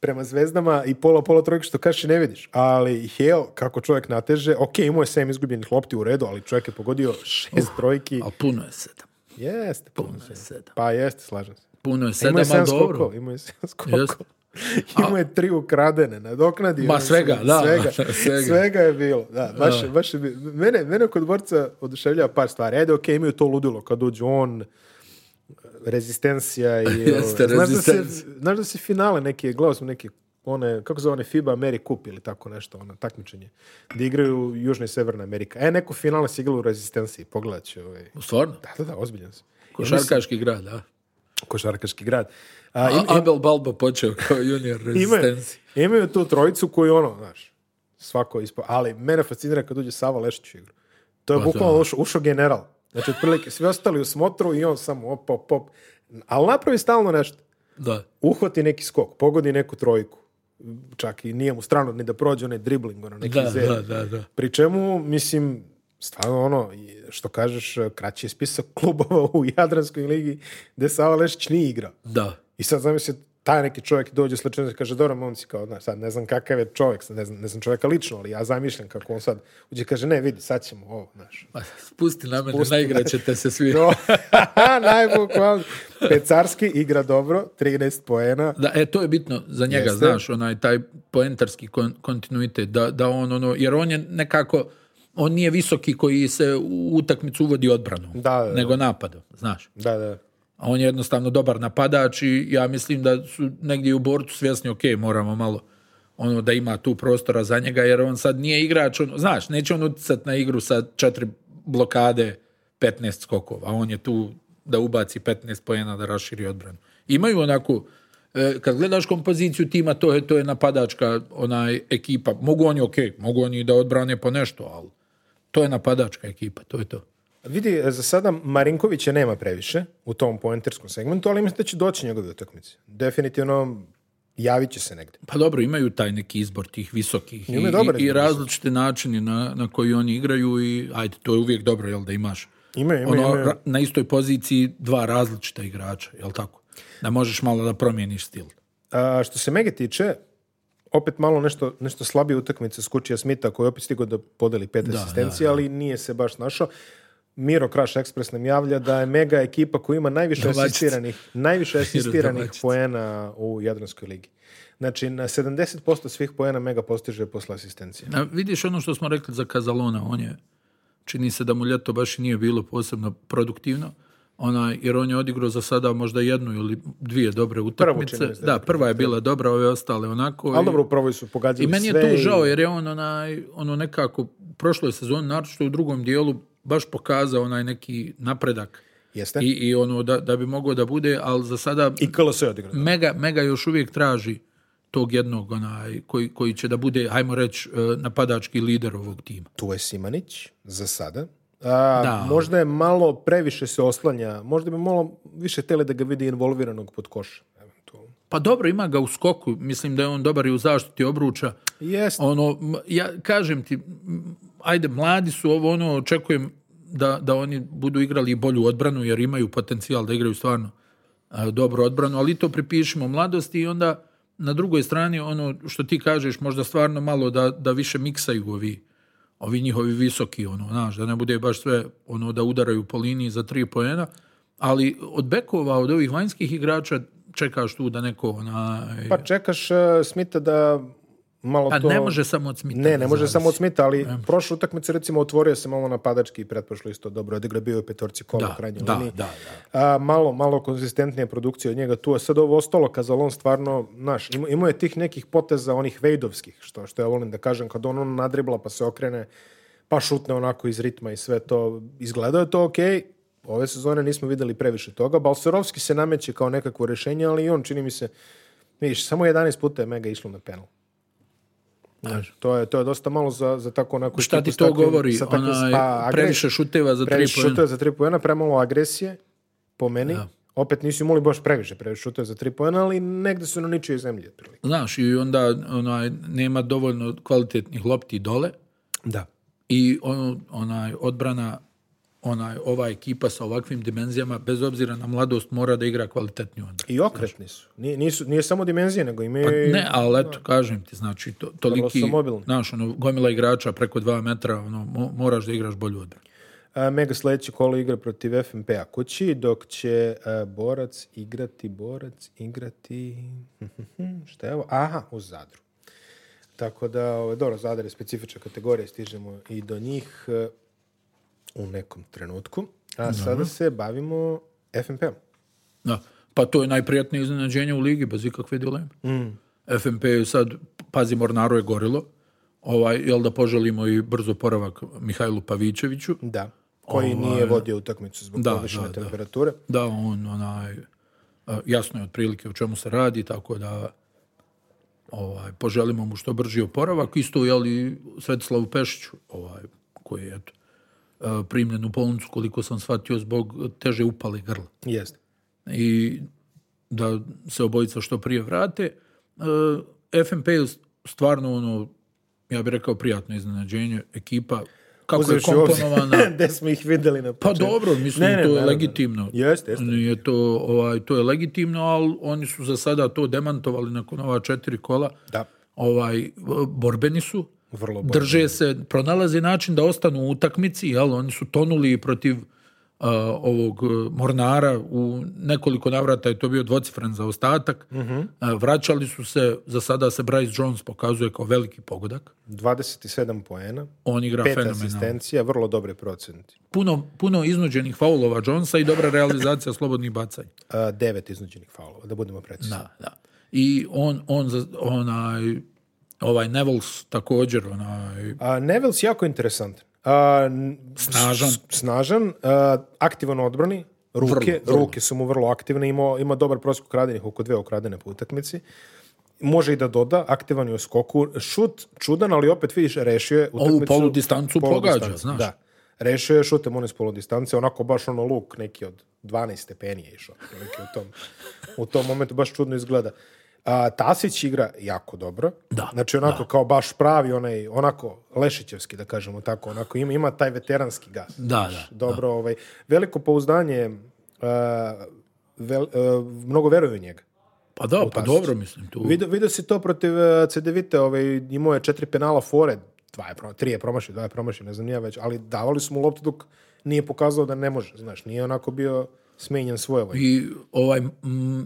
prema zvezdama i pola pola trojke što kažeš ne vidiš. Ali Hale, kako čovjek nateže, ok, imao je 7 izgubljenih lopti u redu, ali čovjek je pogodio šest trojki. Uh, a puno je sedam. Jeste, puno, puno je sedam. Pa jeste, slažem se. Puno je sedam, ali dobro. Skokova, imao je sedam skokova. Imao je tri ukradene, nadoknadio. Ma svega, da, da. Svega, da, svega. svega, je bilo. Da, baš, da. baš je bilo. Mene, mene kod borca oduševljava par stvari. Ede, da, okej, okay, imaju to ludilo kad uđu on, rezistencija i... Jeste, znaš, da se, znaš da se finale neke, gledao sam neke one, kako zove one FIBA Ameri Cup ili tako nešto, ona takmičenje, gdje igraju Južna i Severna Amerika. E, neko finale se igralo u rezistenciji, pogledaće ću. Ovaj. Stvarno? Da, da, da, ozbiljan sam. Košarkaški grad, da košarkaški grad. A, im, A, Abel Balba počeo kao junior rezistenci. Imaju, imaju tu trojicu koju ono, znaš, svako ispo... Ali mene fascinira kad uđe Sava Lešić u igru. To je pa bukvalno da. ušao, ušao general. Znači, otprilike, svi ostali u smotru i on samo op, op, op. Ali napravi stalno nešto. Da. Uhvati neki skok, pogodi neku trojku. Čak i nije mu strano ni da prođe onaj dribling, ono neki da, da, da, da, Pri čemu, mislim, stvarno ono, što kažeš, kraći je spisak klubova u Jadranskoj ligi gde Sava Lešić nije igra. Da. I sad zamisli, taj neki čovjek dođe slučajno i kaže, dobro, momci, kao, znaš, sad ne znam kakav je čovjek, sad ne znam, ne znam čovjeka lično, ali ja zamišljam kako on sad uđe kaže, ne, vidi, sad ćemo ovo, znaš. Spusti na mene, Spusti naigraćete se svi. no, najbukvalno. Pecarski igra dobro, 13 poena. Da, e, to je bitno za njega, Jeste. znaš, onaj, taj poentarski kon kontinuitet, da, da on, ono, jer on je nekako on nije visoki koji se u utakmicu uvodi odbranom, da, da, da, nego napadom, znaš. Da, da. A on je jednostavno dobar napadač i ja mislim da su negdje u borcu svjesni, ok, moramo malo ono da ima tu prostora za njega, jer on sad nije igrač, on, znaš, neće on utjecati na igru sa četiri blokade, 15 skokova, a on je tu da ubaci 15 pojena da raširi odbranu. Imaju onako, e, kad gledaš kompoziciju tima, to je, to je napadačka onaj, ekipa. Mogu oni, ok, mogu oni da odbrane po nešto, ali To je napadačka ekipa, to je to. Vidi, e, za sada Marinkovića nema previše u tom poenterskom segmentu, ali mislim da će doći njegove utakmice. Definitivno javit će se negde. Pa dobro, imaju taj neki izbor tih visokih i, i, i različite načine na, na koji oni igraju i ajde, to je uvijek dobro, jel da imaš ima, ima, ono, ima. Ra, na istoj poziciji dva različita igrača, jel tako? Da možeš malo da promijeniš stil. A, što se mega tiče, opet malo nešto, nešto slabije utakmice Skučija Smita koji je opet stigao da podeli pet da, asistencija, da, da. ali nije se baš našao. Miro Crash Express nam javlja da je mega ekipa koja ima najviše Domačica. asistiranih, najviše asistiranih poena u Jadranskoj ligi. Znači, na 70% svih poena mega postiže posle asistencije. Na, vidiš ono što smo rekli za Kazalona, on je, čini se da mu ljeto baš nije bilo posebno produktivno, onaj jer on je odigrao za sada možda jednu ili dvije dobre utakmice. da, prva je da. bila dobra, ove ostale onako. Ali dobro, upravo su pogađali I meni je to žao, jer je on onaj, ono nekako, prošle sezone naročito u drugom dijelu, baš pokazao onaj neki napredak. Jeste. I, i ono da, da bi mogao da bude, ali za sada... I KLS je odigrao. Da. Mega, mega još uvijek traži tog jednog onaj, koji, koji će da bude, hajmo reći, e, napadački lider ovog tima. To je Simanić, za sada, A, da. Možda je malo previše se oslanja, možda bi malo više tele da ga vidi involviranog pod koš. Eventualno. Pa dobro, ima ga u skoku, mislim da je on dobar i u zaštiti obruča. Jest. Ono, ja kažem ti, ajde, mladi su ovo, ono, očekujem da, da oni budu igrali bolju odbranu, jer imaju potencijal da igraju stvarno a, e, dobru odbranu, ali to pripišemo mladosti i onda na drugoj strani ono što ti kažeš možda stvarno malo da, da više miksaju ovi ovi njihovi visoki, ono, znaš, da ne bude baš sve, ono, da udaraju po liniji za tri poena, ali od bekova, od ovih vanjskih igrača, čekaš tu da neko... Ona, pa čekaš uh, eh, Smita da malo pa to... ne može samo od Smita. Ne, da ne može zavisi. samo od Smita, ali ne. prošle utakmice recimo otvorio se malo napadački i pretprošlo isto dobro. Odigra bio je petorci kola da, u krajnjoj da, liniji. Da, da. A, malo, malo konzistentnije produkcije od njega tu. A sad ovo ostalo Kazalon stvarno, naš, imao je tih nekih poteza onih vejdovskih, što, što ja volim da kažem, kad on, on nadribla pa se okrene, pa šutne onako iz ritma i sve to. Izgledao je to okej, okay. Ove sezone nismo videli previše toga. Balserovski se nameće kao nekakvo rešenje, ali i on čini mi se, vidiš, samo 11 puta je Mega išlo na penal. Znaš, to, je, to je dosta malo za, za tako onako... Šta ti to govori? Sa taklim, Ona, pa, previše šuteva za 3 poena. Previše šuteva za tri pojena, premalo agresije, po meni. Da. Opet nisu imali baš previše, previše šuteva za 3 poena, ali negde su na ničijoj zemlji. Otprilike. Znaš, i onda onaj, nema dovoljno kvalitetnih lopti dole. Da. I on, onaj, odbrana onaj, ova ekipa sa ovakvim dimenzijama, bez obzira na mladost, mora da igra kvalitetniju odbranu. I okretni su. Nije, nisu, nije samo dimenzije, nego imaju... Pa ne, ali da. eto, kažem ti, znači, to, toliki, znaš, ono, gomila igrača preko dva metra, ono, mo, moraš da igraš bolju odbranu. mega sledeće kolo igra protiv FNP-a kući, dok će a, borac igrati, borac igrati... Šta je ovo? Aha, u Zadru. Tako da, ovo, ovaj, dobro, Zadar je specifična kategorija, stižemo i do njih u nekom trenutku, a Dobro. sada se bavimo FNP-om. Da, pa to je najprijatnije iznenađenje u ligi, bez ikakve dileme. Mm. FNP je sad, pazi, Mornaro je gorilo, ovaj, jel da poželimo i brzo poravak Mihajlu Pavićeviću. Da, koji ovaj, nije vodio utakmicu zbog da, da, da, temperature. Da, on onaj, jasno je otprilike o čemu se radi, tako da ovaj, poželimo mu što brži oporavak. Isto, jel i Svetislavu Pešiću, ovaj, koji je, eto, Eh, primljen u bolnicu, koliko sam shvatio, zbog teže upale grla. Jeste. I da se obojica što prije vrate. Eh, FNP je stvarno ono, ja bih rekao, prijatno iznenađenje. Ekipa, kako Uzeš je komponovana. Gde smo ih videli na pa početku. Pa dobro, mislim, ne, ne, to je legitimno. Jeste, jeste. Nije to, ovaj, to je legitimno, ali oni su za sada to demantovali nakon ova četiri kola. Da. Ovaj, borbeni su Vrlo bolj. Drže se, pronalaze način da ostanu u utakmici, jel? Oni su tonuli protiv uh, ovog e, Mornara u nekoliko navrata je to bio dvocifren za ostatak. Uh mhm. -huh. E, uh, vraćali su se, za sada se Bryce Jones pokazuje kao veliki pogodak. 27 poena. On igra pet fenomenal. asistencija, vrlo dobre procenti. Puno, puno iznuđenih faulova Jonesa i dobra realizacija slobodnih bacanja. E, devet iznuđenih faulova, da budemo precizni. Da, da. I on, on, onaj, Ovaj Nevels također. Onaj... A, Nevels jako interesantan. snažan. Snažan, a, aktivan odbrani, ruke, vrlo, vrlo. ruke su mu vrlo aktivne, ima, ima dobar prosjek ukradenih, oko dve ukradene po utakmici. Može i da doda, aktivan je u skoku. Šut čudan, ali opet vidiš, rešio je utakmicu. Ovu polu distancu pogađa, znaš. Da. Rešio je šutem onaj s polu distance, onako baš ono luk neki od 12 stepeni išao. Neki u, tom, u tom momentu baš čudno izgleda. A, Tasić igra jako dobro. Da. Znači onako da. kao baš pravi onaj, onako Lešićevski da kažemo tako, onako ima, ima taj veteranski gas. Da, znači, da Dobro, da. ovaj, veliko pouzdanje, uh, vel, uh, mnogo veruju u njega. Pa da, pa dobro mislim tu. Vidio, vidio si to protiv uh, e, CDVite, ovaj, imao je četiri penala fore, dva je, pro, tri je promašio, dva je promašio, ne znam nije već, ali davali smo mu loptu dok nije pokazao da ne može, znaš, nije onako bio smenjen Svojevoj. Ovaj. I ovaj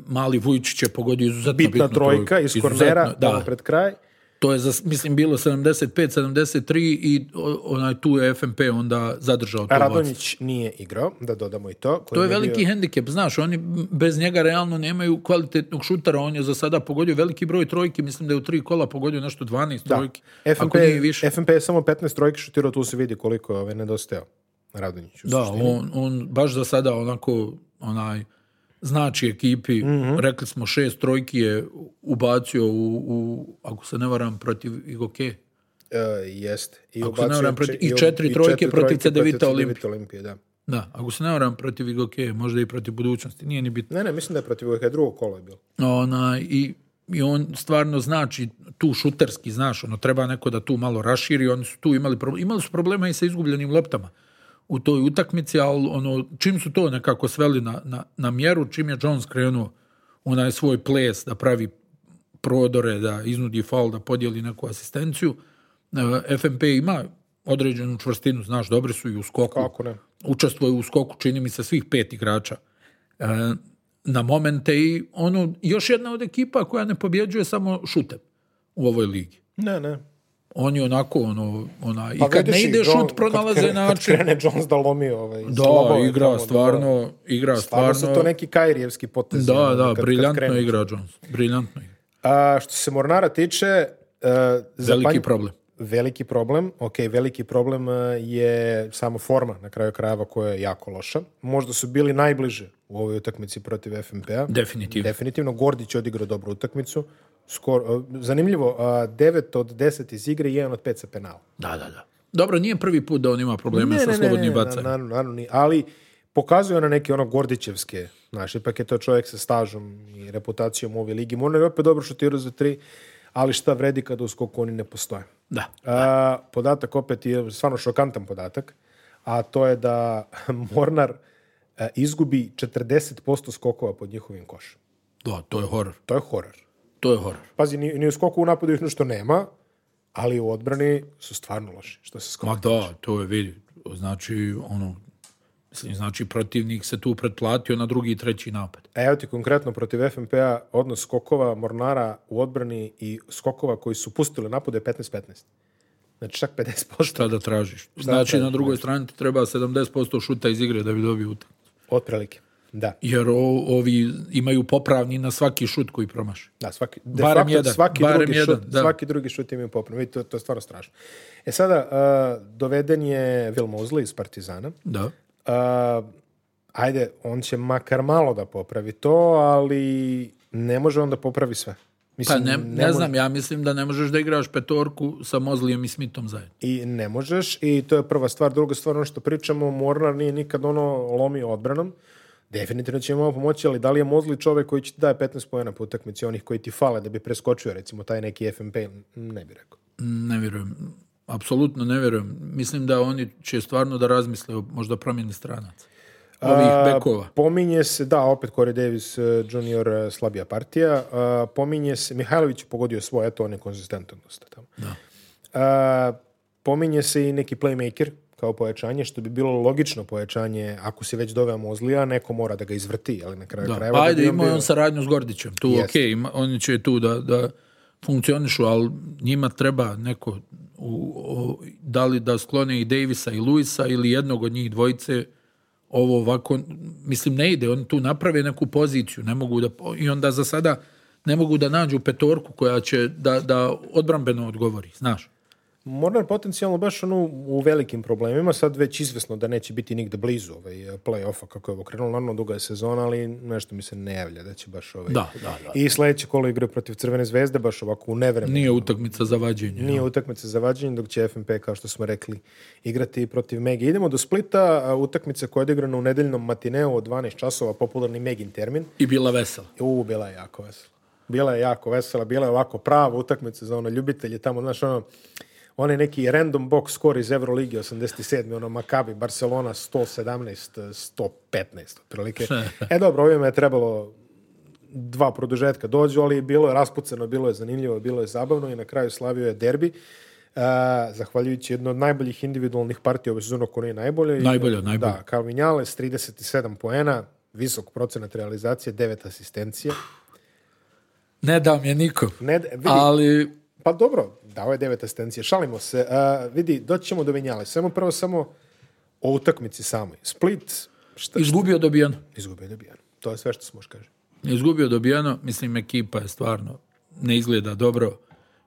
mali Vujičić je pogodio izuzetno bitna, bitna trojka, iz kornera da. pred kraj. To je, za, mislim, bilo 75-73 i onaj, tu je FNP onda zadržao to. Radonjić nije igrao, da dodamo i to. Koji to je veliki bio... hendikep, znaš, oni bez njega realno nemaju kvalitetnog šutara, on je za sada pogodio veliki broj trojki, mislim da je u tri kola pogodio nešto 12 da. trojki. FNP, ako nije više. FNP je samo 15 trojki šutirao, tu se vidi koliko je ovaj, nedostajao. Radonjiću. Da, on, on baš za sada onako onaj znači ekipi, mm -hmm. rekli smo šest trojki je ubacio u, u ako se ne varam, protiv Igoke. Uh, e, jeste. I, ako se ne varam, protiv, i, četiri i trojke, protiv Cedevita Olimpije. Olimpije da. da. ako se ne varam, protiv Igoke, možda i protiv budućnosti, nije ni bitno. Ne, ne, mislim da je protiv Igoke, drugo kolo je bilo. Ona, i, i on stvarno znači tu šuterski, znaš, ono, treba neko da tu malo raširi, oni su tu imali problem, imali su problema i sa izgubljenim loptama u toj utakmici, ali ono, čim su to nekako sveli na, na, na mjeru, čim je Jones krenuo onaj svoj ples da pravi prodore, da iznudi faul, da podijeli neku asistenciju, eh, FMP ima određenu čvrstinu, znaš, dobri su i u skoku. Kako ne? Učestvuje u skoku, čini mi se, svih pet igrača. E, na momente i ono, još jedna od ekipa koja ne pobjeđuje samo šutem u ovoj ligi. Ne, ne on je onako ono ona pa i kad ne ide šut John, pronalaze kad krene, način kad Jones da lomi ovaj da igra tamo, da, stvarno da, igra stvarno stvarno su to neki kajrijevski potez da da kad, briljantno kad igra Jones briljantno a što se Mornara tiče uh, veliki panj... problem veliki problem, ok, veliki problem e, je samo forma na kraju krajeva koja je jako loša. Možda su bili najbliže u ovoj utakmici protiv FMP-a. Definitivno. Definitivno. Gordić je odigrao dobru utakmicu skoro, zanimljivo, 9 od 10 iz igre i 1 od 5 sa penala. Da, da, da. Dobro, nije prvi put da on ima probleme sa slobodnim bacanjem. Ne, ne, ne, ali pokazuje na neke ono gordićevske, znaš, ipak je to čovjek sa stažom i reputacijom u ovoj ligi. Možda je opet dobro šutirao za tri, ali šta vredi kada u skoku oni ne postoje. Da. A, podatak opet je stvarno šokantan podatak, a to je da Mornar e, izgubi 40% skokova pod njihovim košem. Da, to je horor. To je horor. To je horor. Pazi, ni, ni u skoku u napadu ih nešto nema, ali u odbrani su stvarno loši. Što se skoka Ma da, to je vidi. Znači, ono, mislim, znači protivnik se tu pretplatio na drugi i treći napad. E, evo ti konkretno protiv FNP-a odnos skokova Mornara u odbrani i skokova koji su pustili napade 15-15. Znači čak 50%. Šta da tražiš? Da znači da na drugoj strani ti treba 70% šuta iz igre da bi dobio utakmicu. Otprilike. Da. Jer o, ovi imaju popravni na svaki šut koji promaši. Da, svaki, de barem jedan, svaki, barem drugi jedan, šut, da. svaki drugi šut imaju popravni. Vidite, to, to je stvarno strašno. E sada, uh, doveden je Vilmozli iz Partizana. Da. Uh, ajde, on će makar malo da popravi to, ali ne može on da popravi sve. Mislim, pa ne, ne, ne znam, ja mislim da ne možeš da igraš petorku sa Mozlijem i Smithom zajedno. I ne možeš, i to je prva stvar. Druga stvar, ono što pričamo, Mornar nije nikad ono lomio odbranom. Definitivno će mu pomoći, ali da li je Mozli čovek koji će ti daje 15 pojena po utakmici, onih koji ti fale da bi preskočio recimo taj neki FMP, ne bi rekao. Ne vjerujem. Apsolutno ne vjerujem. Mislim da oni će stvarno da razmisle o možda promjeni stranac. Ovih bekova. A, pominje se, da, opet Corey Davis eh, junior eh, slabija partija. A, eh, pominje se, Mihajlović je pogodio svoje, eto on je konzistentan dosta tamo. Da. A, pominje se i neki playmaker kao pojačanje, što bi bilo logično pojačanje, ako se već doveo Mozlija, neko mora da ga izvrti, ali na kraju da, krajeva... Pa da ajde, da imao je on saradnju s Gordićem, tu yes. ok, ima, oni će tu da, da funkcionišu, ali njima treba neko, u, o, da li da sklone i Davisa i Luisa ili jednog od njih dvojice, ovo ovako, mislim ne ide, oni tu naprave neku poziciju, ne mogu da, i onda za sada ne mogu da nađu petorku koja će da, da odbrambeno odgovori, znaš. Mornar potencijalno baš ono u velikim problemima, sad već izvesno da neće biti nigde blizu ovaj play-offa kako je ovo krenulo, naravno duga je sezona, ali nešto mi se ne javlja da će baš ovaj... Da, da, da. I sledeće kolo igre protiv Crvene zvezde, baš ovako u nevremenu. Nije utakmica za vađenje. Nije no. Da. utakmica za vađenje, dok će FNP, kao što smo rekli, igrati protiv Megi. Idemo do Splita, utakmica koja je odigrana u nedeljnom matineu od 12 časova, popularni Megin termin. I bila vesela. U, bila je jako vesela. Bila je jako vesela, bila je ovako prava utakmica za ono ljubitelje tamo, znaš, ono, onaj neki random box score iz Euroligi 87. ono Makabi, Barcelona 117, 115 otprilike. E dobro, ovime je trebalo dva produžetka dođu, ali bilo je raspuceno, bilo je zanimljivo, bilo je zabavno i na kraju slavio je derbi. Uh, zahvaljujući jedno od najboljih individualnih partija ove sezone, ako nije najbolje. Najbolje, da, najbolje. Da, kao 37 poena, visok procenat realizacije, devet asistencija. Ne dam je nikom. Ne, vidi, ali Pa dobro, dao je devet asistencije. Šalimo se. A, e, vidi, doći ćemo do Vinjale. Samo prvo samo o utakmici samoj. Split... Šta, Izgubio dobijeno. Izgubio dobijeno. To je sve što se može kaže. Izgubio dobijeno. Mislim, ekipa je stvarno ne izgleda dobro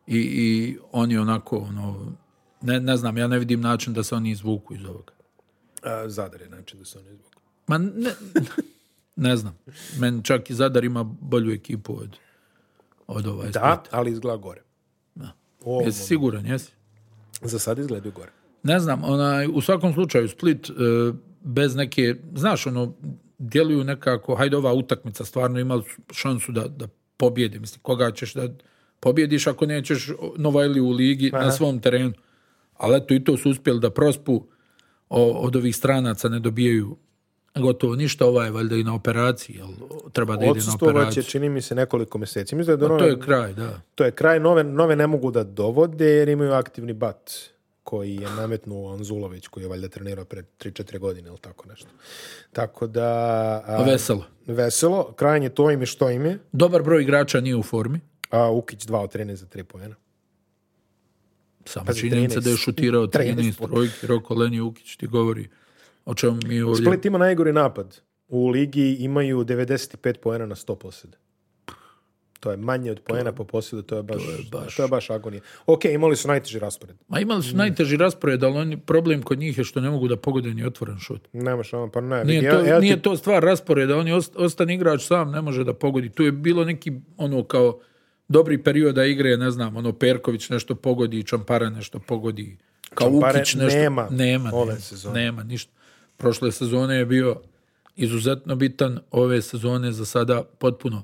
i, i oni onako ono, ne, ne znam, ja ne vidim način da se oni izvuku iz ovoga. A, e, zadar je način da se oni izvuku. Ma ne, ne znam. Men čak i Zadar ima bolju ekipu od, od ovaj Da, split. ali izgleda gore. O, Jesi siguran, jesi? Za sad izgledaju gore. Ne znam, onaj, u svakom slučaju Split e, bez neke, znaš, ono, djeluju nekako, hajde ova utakmica stvarno ima šansu da, da pobjede, mislim, koga ćeš da pobjediš ako nećeš Nova ili u ligi Aha. na svom terenu. Ali eto, i to su uspjeli da prospu o, od ovih stranaca ne dobijaju gotovo ništa, ova je valjda i na operaciji, jel treba da ide na operaciju. će, čini mi se, nekoliko meseci. Mislim da nove, to je kraj, da. To je kraj, nove, nove ne mogu da dovode jer imaju aktivni bat koji je nametnuo Anzulović, koji je valjda trenirao pre 3-4 godine ili tako nešto. Tako da... A, pa veselo. Veselo, krajnje to im je što im je. Dobar broj igrača nije u formi. A, Ukić 2 od 13 za 3 pojena. Samo činjenica da je šutirao 13, 13 trojki, Roko Leni Ukić ti govori o čemu mi ovdje... Split ima najgori napad. U ligi imaju 95 poena na 100 posjeda. To je manje od poena po posjedu, to je baš, to je da, baš, to je baš agonija. Ok, imali su najteži raspored. Ma imali su najteži raspored, ali on, problem kod njih je što ne mogu da pogode ni otvoren šut. Nemaš ono, pa ne. Nije, to, ja, ja ti... nije to stvar rasporeda, on je ostan igrač sam, ne može da pogodi. Tu je bilo neki, ono, kao dobri perioda igre, ne znam, ono, Perković nešto pogodi, Čampara nešto pogodi, kao Čampare Ukić nešto. nema. Nema, ove nema, nema, ništa prošle sezone je bio izuzetno bitan, ove sezone za sada potpuno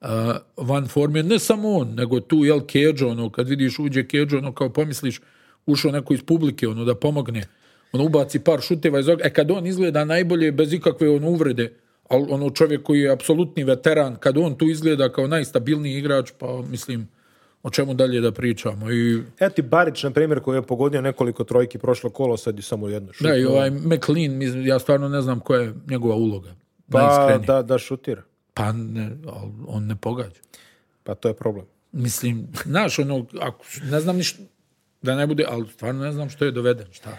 uh, van forme, ne samo on, nego tu jel Keđo, ono, kad vidiš uđe Keđo, ono, kao pomisliš, ušao neko iz publike, ono, da pomogne, ono, ubaci par šuteva iz e, kad on izgleda najbolje, bez ikakve, ono, uvrede, ali ono, čovjek koji je apsolutni veteran, kad on tu izgleda kao najstabilniji igrač, pa, mislim, o čemu dalje da pričamo. I... Eto ti Barić, na primjer, koji je pogodio nekoliko trojki prošlo kolo, sad je samo jedno šutio. Da, i ovaj McLean, ja stvarno ne znam koja je njegova uloga. Pa, da, da šutira. Pa, ne, on ne pogađa. Pa to je problem. Mislim, znaš, ono, ako, ne znam ništa, da ne bude, ali stvarno ne znam što je doveden, šta.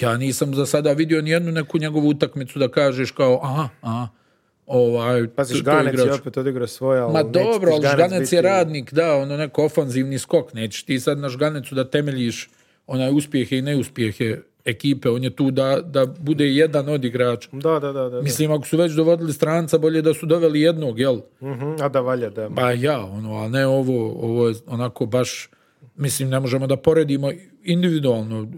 ja nisam za sada vidio nijednu neku njegovu utakmicu da kažeš kao, aha, aha, Ovaj, Pazi, Žganec je opet odigrao svoja... Ma dobro, ali Žganec biti... je radnik, da, ono neko ofanzivni skok. Nećeš ti sad na Žganecu da temeljiš onaj uspjehe i neuspjehe ekipe. On je tu da, da bude jedan od igrača. Da, da, da, da. da. Mislim, ako su već dovodili stranca, bolje da su doveli jednog, jel? Uh-huh, a da valja, da. Pa ja, ono, a ne ovo, ovo je onako baš... Mislim, ne možemo da poredimo individualno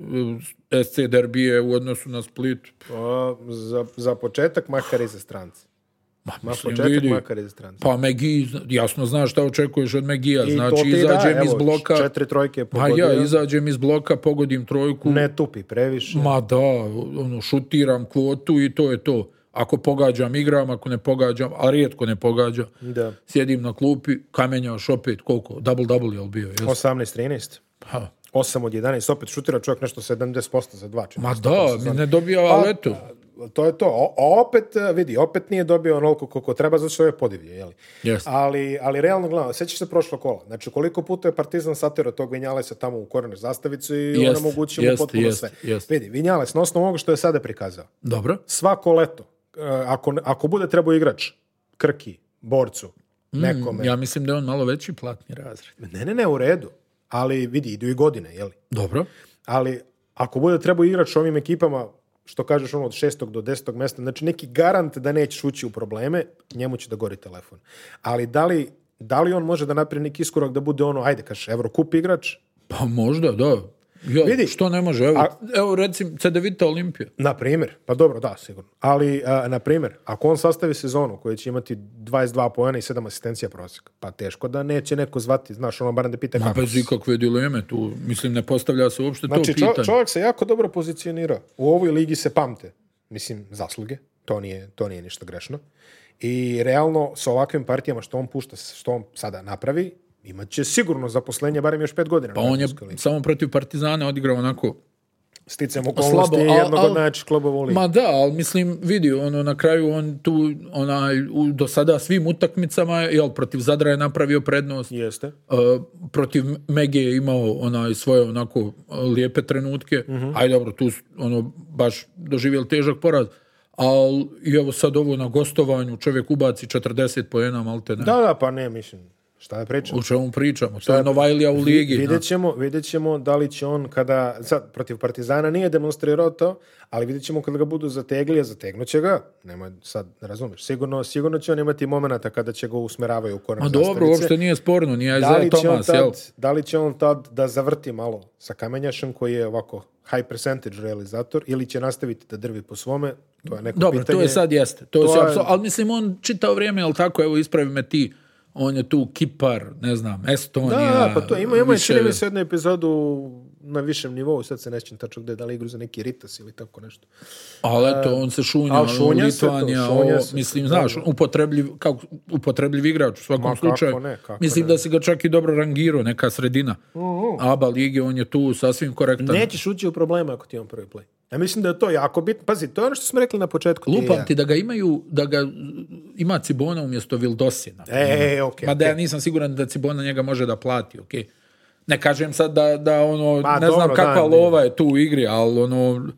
eh, SC derbije u odnosu na Split. A, pa, za, za početak, makar i za strance. Ma, Ma mislim, početak vidi, makar iz strance. Pa Megi, jasno znaš šta očekuješ od Megija. znači, da, izađem da, iz bloka... Evo, četiri trojke pa pogodio. Ma ja izađem iz bloka, pogodim trojku. Ne tupi previše. Ma da, ono, šutiram kvotu i to je to. Ako pogađam, igram, ako ne pogađam, a rijetko ne pogađa. Da. Sjedim na klupi, kamenjaš opet, koliko? Double-double je li bio? 18-13. Pa, 8 od 11, opet šutira čovjek nešto 70% za 2. Ma da, ne dobija, pa, ali eto to je to. O, opet, e, vidi, opet nije dobio onoliko koliko treba, zato što je podivlje, jeli? Yes. Ali, ali realno gledano, sećaš se prošlo kola. Znači, koliko puta je Partizan satero tog Vinjalesa tamo u korner zastavicu i yes. on omogućio yes. mu potpuno yes. sve. Yes. Vidi, Vinjales, na osnovu ovoga što je sada prikazao. Dobro. Svako leto, e, ako, ako bude trebao igrač, Krki, Borcu, mm, nekome. ja mislim da je on malo veći platni razred. Ne, ne, ne, u redu. Ali vidi, idu i godine, jeli? Dobro. Ali ako bude trebao igrač ovim ekipama što kažeš ono od 6. do 10. mesta, znači neki garant da nećeš ući u probleme, njemu će da gori telefon. Ali da li, da li on može da napravi neki iskorak da bude ono, ajde, kažeš, Eurocup igrač? Pa možda, da. Jo, Vidi, što ne može? Evo, a, evo recim, Cedevita Olimpija. Na primjer, pa dobro, da, sigurno. Ali, na primjer, ako on sastavi sezonu koja će imati 22 pojena i 7 asistencija prosjek, pa teško da neće neko zvati, znaš, ono bar da pita Ma, kako. Bez ikakve dileme tu, mislim, ne postavlja se uopšte znači, to pitanje. Znači, čovjek se jako dobro pozicionira. U ovoj ligi se pamte, mislim, zasluge. To nije, to nije ništa grešno. I realno, sa ovakvim partijama što on pušta, što on sada napravi, imaće sigurno zaposlenje barem još 5 godina. Pa on je samo protiv Partizana odigrao onako sticemo okolnosti slabo, jednog od najjačih klubova Ma da, ali mislim, vidi, ono, na kraju on tu, ona, u, do sada svim utakmicama, jel, protiv Zadra je napravio prednost. Jeste. Uh, protiv Mege je imao onaj, svoje onako lijepe trenutke. Uh mhm. -huh. Aj dobro, tu ono, baš doživjeli težak poraz. Ali, evo sad ovo na gostovanju, čovjek ubaci 40 pojena, malte ne. Da, da, pa ne, mislim. Šta je priča? O čemu pričamo? To je Novajlija u ligi. Vidjet znači. ćemo, vidjet ćemo da li će on kada... Sad, protiv Partizana nije demonstrirao to, ali vidjet ćemo kada ga budu zategli, a zategnuće ga. Nemoj sad, razumeš. Sigurno, sigurno će on imati momenta kada će ga usmeravaju u korak Ma dobro, uopšte nije sporno, nije da li će Tomas, tad, Da li će on tad da zavrti malo sa kamenjašem koji je ovako high percentage realizator ili će nastaviti da drvi po svome, to je neko Dobro, pitanje. to je sad jeste. To, to je... Ali mislim, on čitao vrijeme, jel tako, evo ispravi me ti, on je tu Kipar, ne znam, Estonija. Da, pa to ima, ima više... čini mi se jednu epizodu na višem nivou, sad se nećem tačno gde, da li igru za neki Ritas ili tako nešto. Ali eto, on se šunja, A, šunja Litvanija, to, šunja o, se, mislim, znaš, da. upotrebljiv, kako, upotrebljiv igrač u svakom slučaju. Kako ne, kako mislim ne. da se ga čak i dobro rangirao, neka sredina. Mm -hmm. Aba lige, on je tu sasvim korektan. Nećeš ući u problema ako ti on prvi play. Ja mislim da je to jako bitno. Pazi, to je ono što smo rekli na početku. Lupam ti, da ga imaju, da ga ima Cibona umjesto Vildosina. E, e, e okej. Okay, Ma da okay. ja nisam siguran da Cibona njega može da plati, okej. Okay. Ne kažem sad da, da ono, Ma, pa ne dobro, znam da, kakva da, lova je tu u igri, ali ono,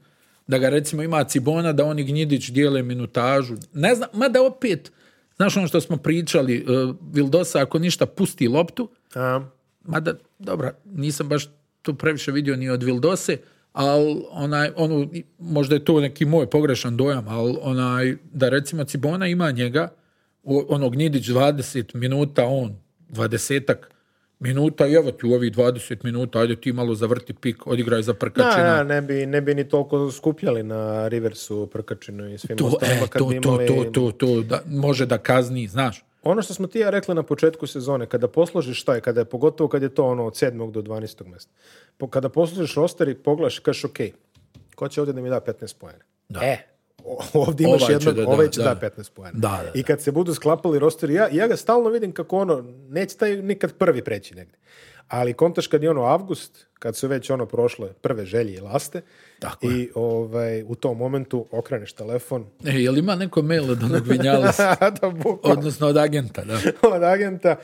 da ga recimo ima Cibona, da oni Gnjidić dijele minutažu. Ne znam, mada opet, znaš ono što smo pričali, uh, Vildosa ako ništa pusti loptu, A. mada, dobra, nisam baš tu previše vidio ni od Vildose, ali onaj, ono, možda je to neki moj pogrešan dojam, ali onaj, da recimo Cibona ima njega, ono Gnjidić 20 minuta, on 20-ak, minuta i evo ti u ovih 20 minuta, ajde ti malo zavrti pik, odigraj za prkačinu. Da, ne bi, ne bi ni toliko skupljali na Riversu prkačinu i svim to, e, pa kad to, bi imali... to, to, to, to, da, može da kazni, znaš. Ono što smo ti ja rekla na početku sezone, kada posložiš šta je, kada je pogotovo kad je to ono od 7. do 12. mesta, po, kada posložiš roster i poglaš, kažeš ok, ko će ovdje da mi da 15 pojene? Da. E, ovdje imaš ovaj jednog, da, da, ovaj će da, da 15 poena. Da, da, I da. kad se budu sklapali rosteri, ja, ja ga stalno vidim kako ono, neće taj nikad prvi preći negdje. Ali kontaš kad je ono avgust, kad su već ono prošle prve želje i laste, Tako i ovaj, u tom momentu okreneš telefon. E, je li ima neko mail od onog Vinjalesa? Da, Odnosno od agenta, da. od agenta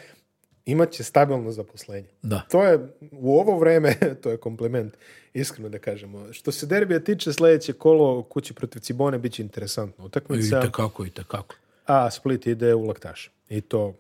imaće stabilno zaposlenje. Da. To je u ovo vreme, to je komplement, iskreno da kažemo. Što se derbija tiče, sljedeće kolo kući protiv Cibone biće interesantno. utakmica. I tako i tako. A Split ide u laktaš. I to...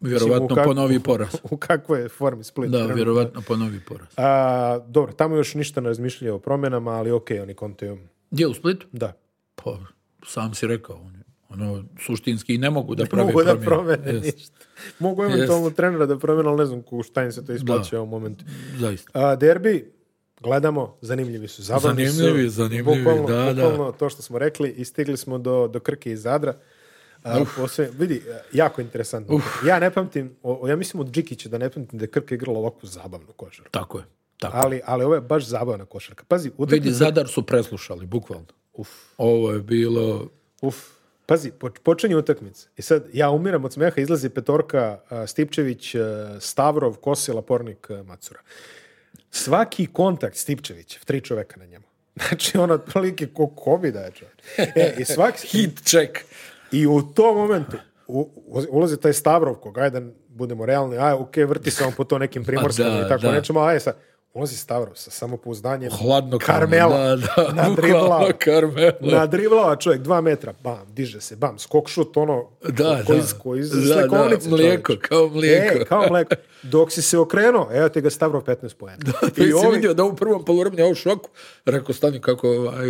Vjerovatno mislim, kako, ponovi poraz. U kakvoj je formi Split. Da, trenutno. vjerovatno ponovi poraz. A, dobro, tamo još ništa ne razmišljaju o promjenama, ali okay, oni kontuju. Gdje u Split? Da. Pa, sam si rekao. On ono, suštinski i ne mogu da prave mogu da promjene. da promene ništa. Mogu eventualno yes. trenera da promene, ali ne znam ku šta im se to isplaćuje da. u ovom momentu. Zaista. A, derbi, gledamo, zanimljivi su, zabavni zanimljivi, su. Zanimljivi, bukvalno, da, da. bukvalno da. to što smo rekli i stigli smo do, do Krke i Zadra. A, posve, vidi, jako interesantno. Uf. Ja ne pamtim, o, ja mislim od Džikića da ne pamtim da je Krka igrala ovakvu zabavnu košarku. Tako je. Tako. Ali, ali ovo je baš zabavna košarka. Pazi, utakmica... Vidi, Zadar su preslušali, bukvalno. Uf. Ovo je bilo... Uf. Pazi, počinje utakmica. I sad, ja umiram od smeha, izlazi Petorka, Stipčević, Stavrov, Kosila, Pornik, Macura. Svaki kontakt Stipčević, tri čoveka na njemu. Znači, on otprilike ko kobi da je čovjek. E, i svaki... Hit check. I u tom momentu u, ulazi taj Stavrov, koga je budemo realni, aj, ok, vrti se on po to nekim da, primorskim i tako da. nečemu, aj, e, sad, ulazi Stavros sa samopouzdanjem. Hladno Karmela. Da, da, na Na dribla, čovjek, dva metra, bam, diže se, bam, skok šut, ono, da, ko, da. iz, ko iz da, da, mlijeko, čovječ. kao mlijeko. E, kao mlijeko. Dok si se okrenuo, evo te ga Stavro 15 pojena. Da, I da, si ovi... vidio da u prvom polovremenu ja u šoku, rekao, stani kako aj, ovaj,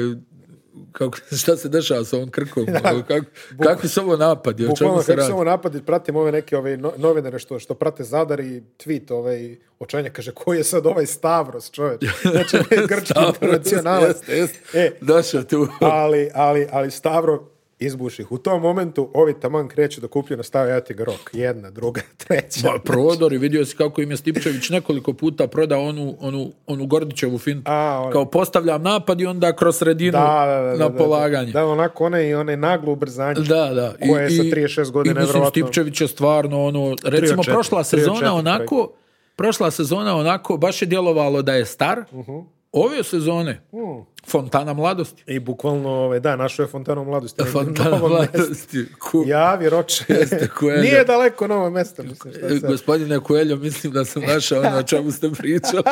kako, šta se dešava sa ovom krkom? Da, kako, buk, kako se ovo napad? Je, bukvalno, se kako radi? ovo napad? Pratim ove neke ove novinare što, što prate Zadar i tweet ovaj, očajnja kaže koji je sad ovaj Stavros čovjek? Znači, grčki internacionalac. Jest, jest. E, Došao tu. Ali, ali, ali Stavro izbuših. U tom momentu ovi taman kreću da kuplju na stavu, ja ti ga rok. Jedna, druga, treća. Ba, prodori, vidio si kako im je Stipčević nekoliko puta prodao onu, onu, onu Gordićevu fintu. A, on... Kao postavljam napad i onda kroz sredinu da, da, da, da na da, da. polaganje. Da, onako one i one naglo ubrzanje da, da. I, koje sa 36 godina I mislim Stipčević je stvarno ono, recimo prošla sezona onako, prošla sezona onako, baš je djelovalo da je star, uh mhm. -huh Ove sezone, mm. Fontana mladosti. I bukvalno, ove, ovaj, da, našo je Fontana mladosti. Fontana mladosti. Ku... Javi, roče. Jeste, Nije daleko novo mesto. Mislim, šta sad. Gospodine Kueljo, mislim da sam našao ono o čemu ste pričali.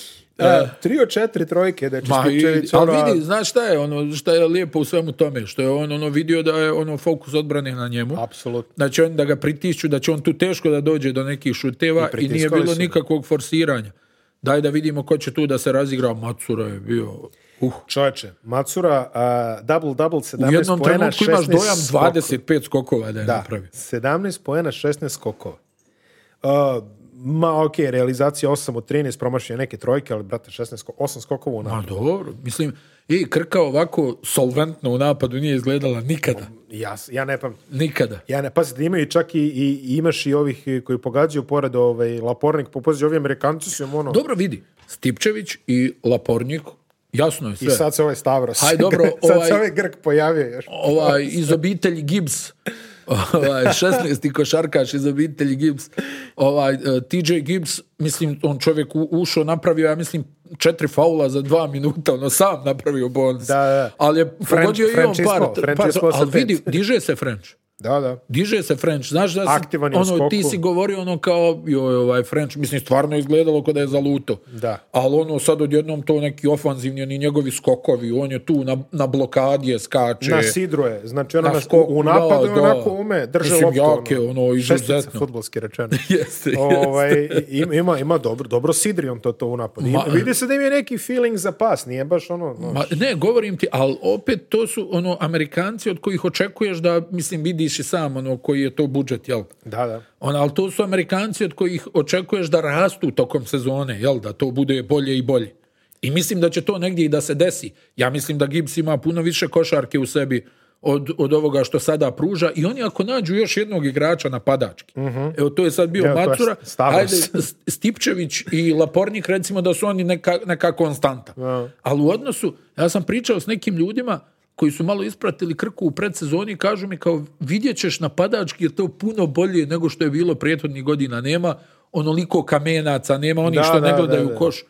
E, e, tri od četiri trojke, da Ma, i, ali vidi, znaš šta je, ono, šta je lepo u svemu tome, što je on ono vidio da je ono fokus odbrane na njemu. Apsolutno. Znači on da ga pritišću, da će on tu teško da dođe do nekih šuteva i, i nije bilo nikakvog forsiranja. Daj da vidimo ko će tu da se razigra. Macura je bio... Uh. Čovječe, Macura, uh, double-double, 17 poena 16 U jednom trenutku imaš dojam 25 skokova da je da, napravi. 17 poena 16 skokova. Uh, ma ok, realizacija 8 od 13, promašio neke trojke, ali brate, 16, 8 skokova u napadu. Ma dobro, mislim, i Krka ovako solventno u napadu nije izgledala nikada. Ja, ja ne pam. Nikada. Ja ne, pazite, da imaju čak i, i imaš i ovih e, koji pogađaju pored ovaj, Lapornik, popazi, pa ovi Amerikanci su im ono... Dobro vidi, Stipčević i Lapornik, jasno je sve. I sad se ovaj Stavros. Hajde, dobro, ovaj... sad se ovaj-, ovaj Grk pojavio još. Ovaj, iz obitelji Gibbs ovaj, 16. košarkaš iz obitelji Gibbs, ovaj, e, TJ Gibbs, mislim, on čovjek ušao, napravio, ja mislim, četiri faula za dva minuta, ono sam napravio bonus. Da, da. Ali je pogodio French, i on par, par, par ali vidi, diže se French. Da, da. Diže se French, znaš da si, ono, ti si govorio ono kao, joj, ovaj French, mislim, stvarno izgledalo kada da je zaluto. Da. Ali ono, sad odjednom to neki ofanzivni, oni njegovi skokovi, on je tu na, na blokadi skače. Na sidru je, znači ono na, na u da, napadu da, onako da. ume, drže mislim, loptu. jake, ono, izuzetno. futbolski rečeno. jeste, ovaj, jeste. Ovaj, ima, ima dobro, dobro sidri on to, to u napadu. Ma, vidi se da im je neki feeling za pas, nije baš ono... Noš. Ma, ne, govorim ti, ali opet to su ono Amerikanci od kojih očekuješ da, mislim, vidi vidiš i sam ono koji je to budžet, jel? Da, da. Ono, ali to su Amerikanci od kojih očekuješ da rastu tokom sezone, jel? Da to bude bolje i bolje. I mislim da će to negdje i da se desi. Ja mislim da Gibbs ima puno više košarke u sebi od, od ovoga što sada pruža i oni ako nađu još jednog igrača napadački. Mm -hmm. Evo to je sad bio Evo, Macura, ajde Stipčević i Lapornik recimo da su oni neka, neka konstanta. Mm. Ali u odnosu, ja sam pričao s nekim ljudima koji su malo ispratili Krku u predsezoni, kažu mi kao vidjet ćeš napadački jer to puno bolje nego što je bilo prijethodnih godina. Nema onoliko kamenaca, nema onih da, što da, ne gledaju da, da, koš.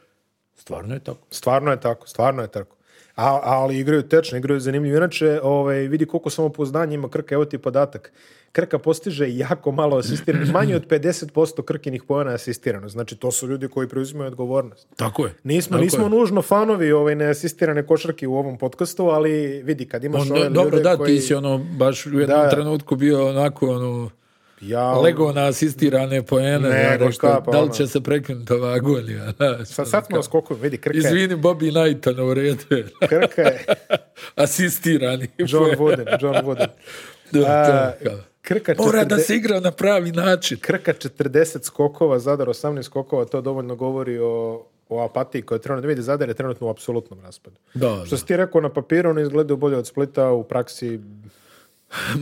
Stvarno je tako. Stvarno je tako, stvarno je tako. A, ali igraju tečno, igraju zanimljivo. Inače, ovaj, vidi koliko samopoznanja ima Krka, evo ti podatak. Krka postiže jako malo asistiranih, manje od 50% Krkinih pojena asistirano. Znači, to su ljudi koji preuzimaju odgovornost. Tako je. Nismo, tako nismo je. nužno fanovi ovaj, neasistirane košarke u ovom podcastu, ali vidi, kad imaš On, ove Dobro, da, koji... ti si ono, baš u jednom da, trenutku bio onako, ono, Ja, Lego na asistirane poene, ne, što, kapa, da li će ono. se prekinuti ova agonija? Da, sad, sad smo skoku, vidi, Krka Izvini, Bobby Knighton, u redu Krka je... Asistirani. John Wooden, John Wooden. da, A, Krka Mora 40... da se igra na pravi način. Krka 40 skokova, Zadar 18 skokova, to dovoljno govori o, o apatiji koja je trenutno vidi Zadar je trenutno u apsolutnom raspadu. Da, Što da. si ti rekao na papiru, ono izgledaju bolje od Splita, u praksi...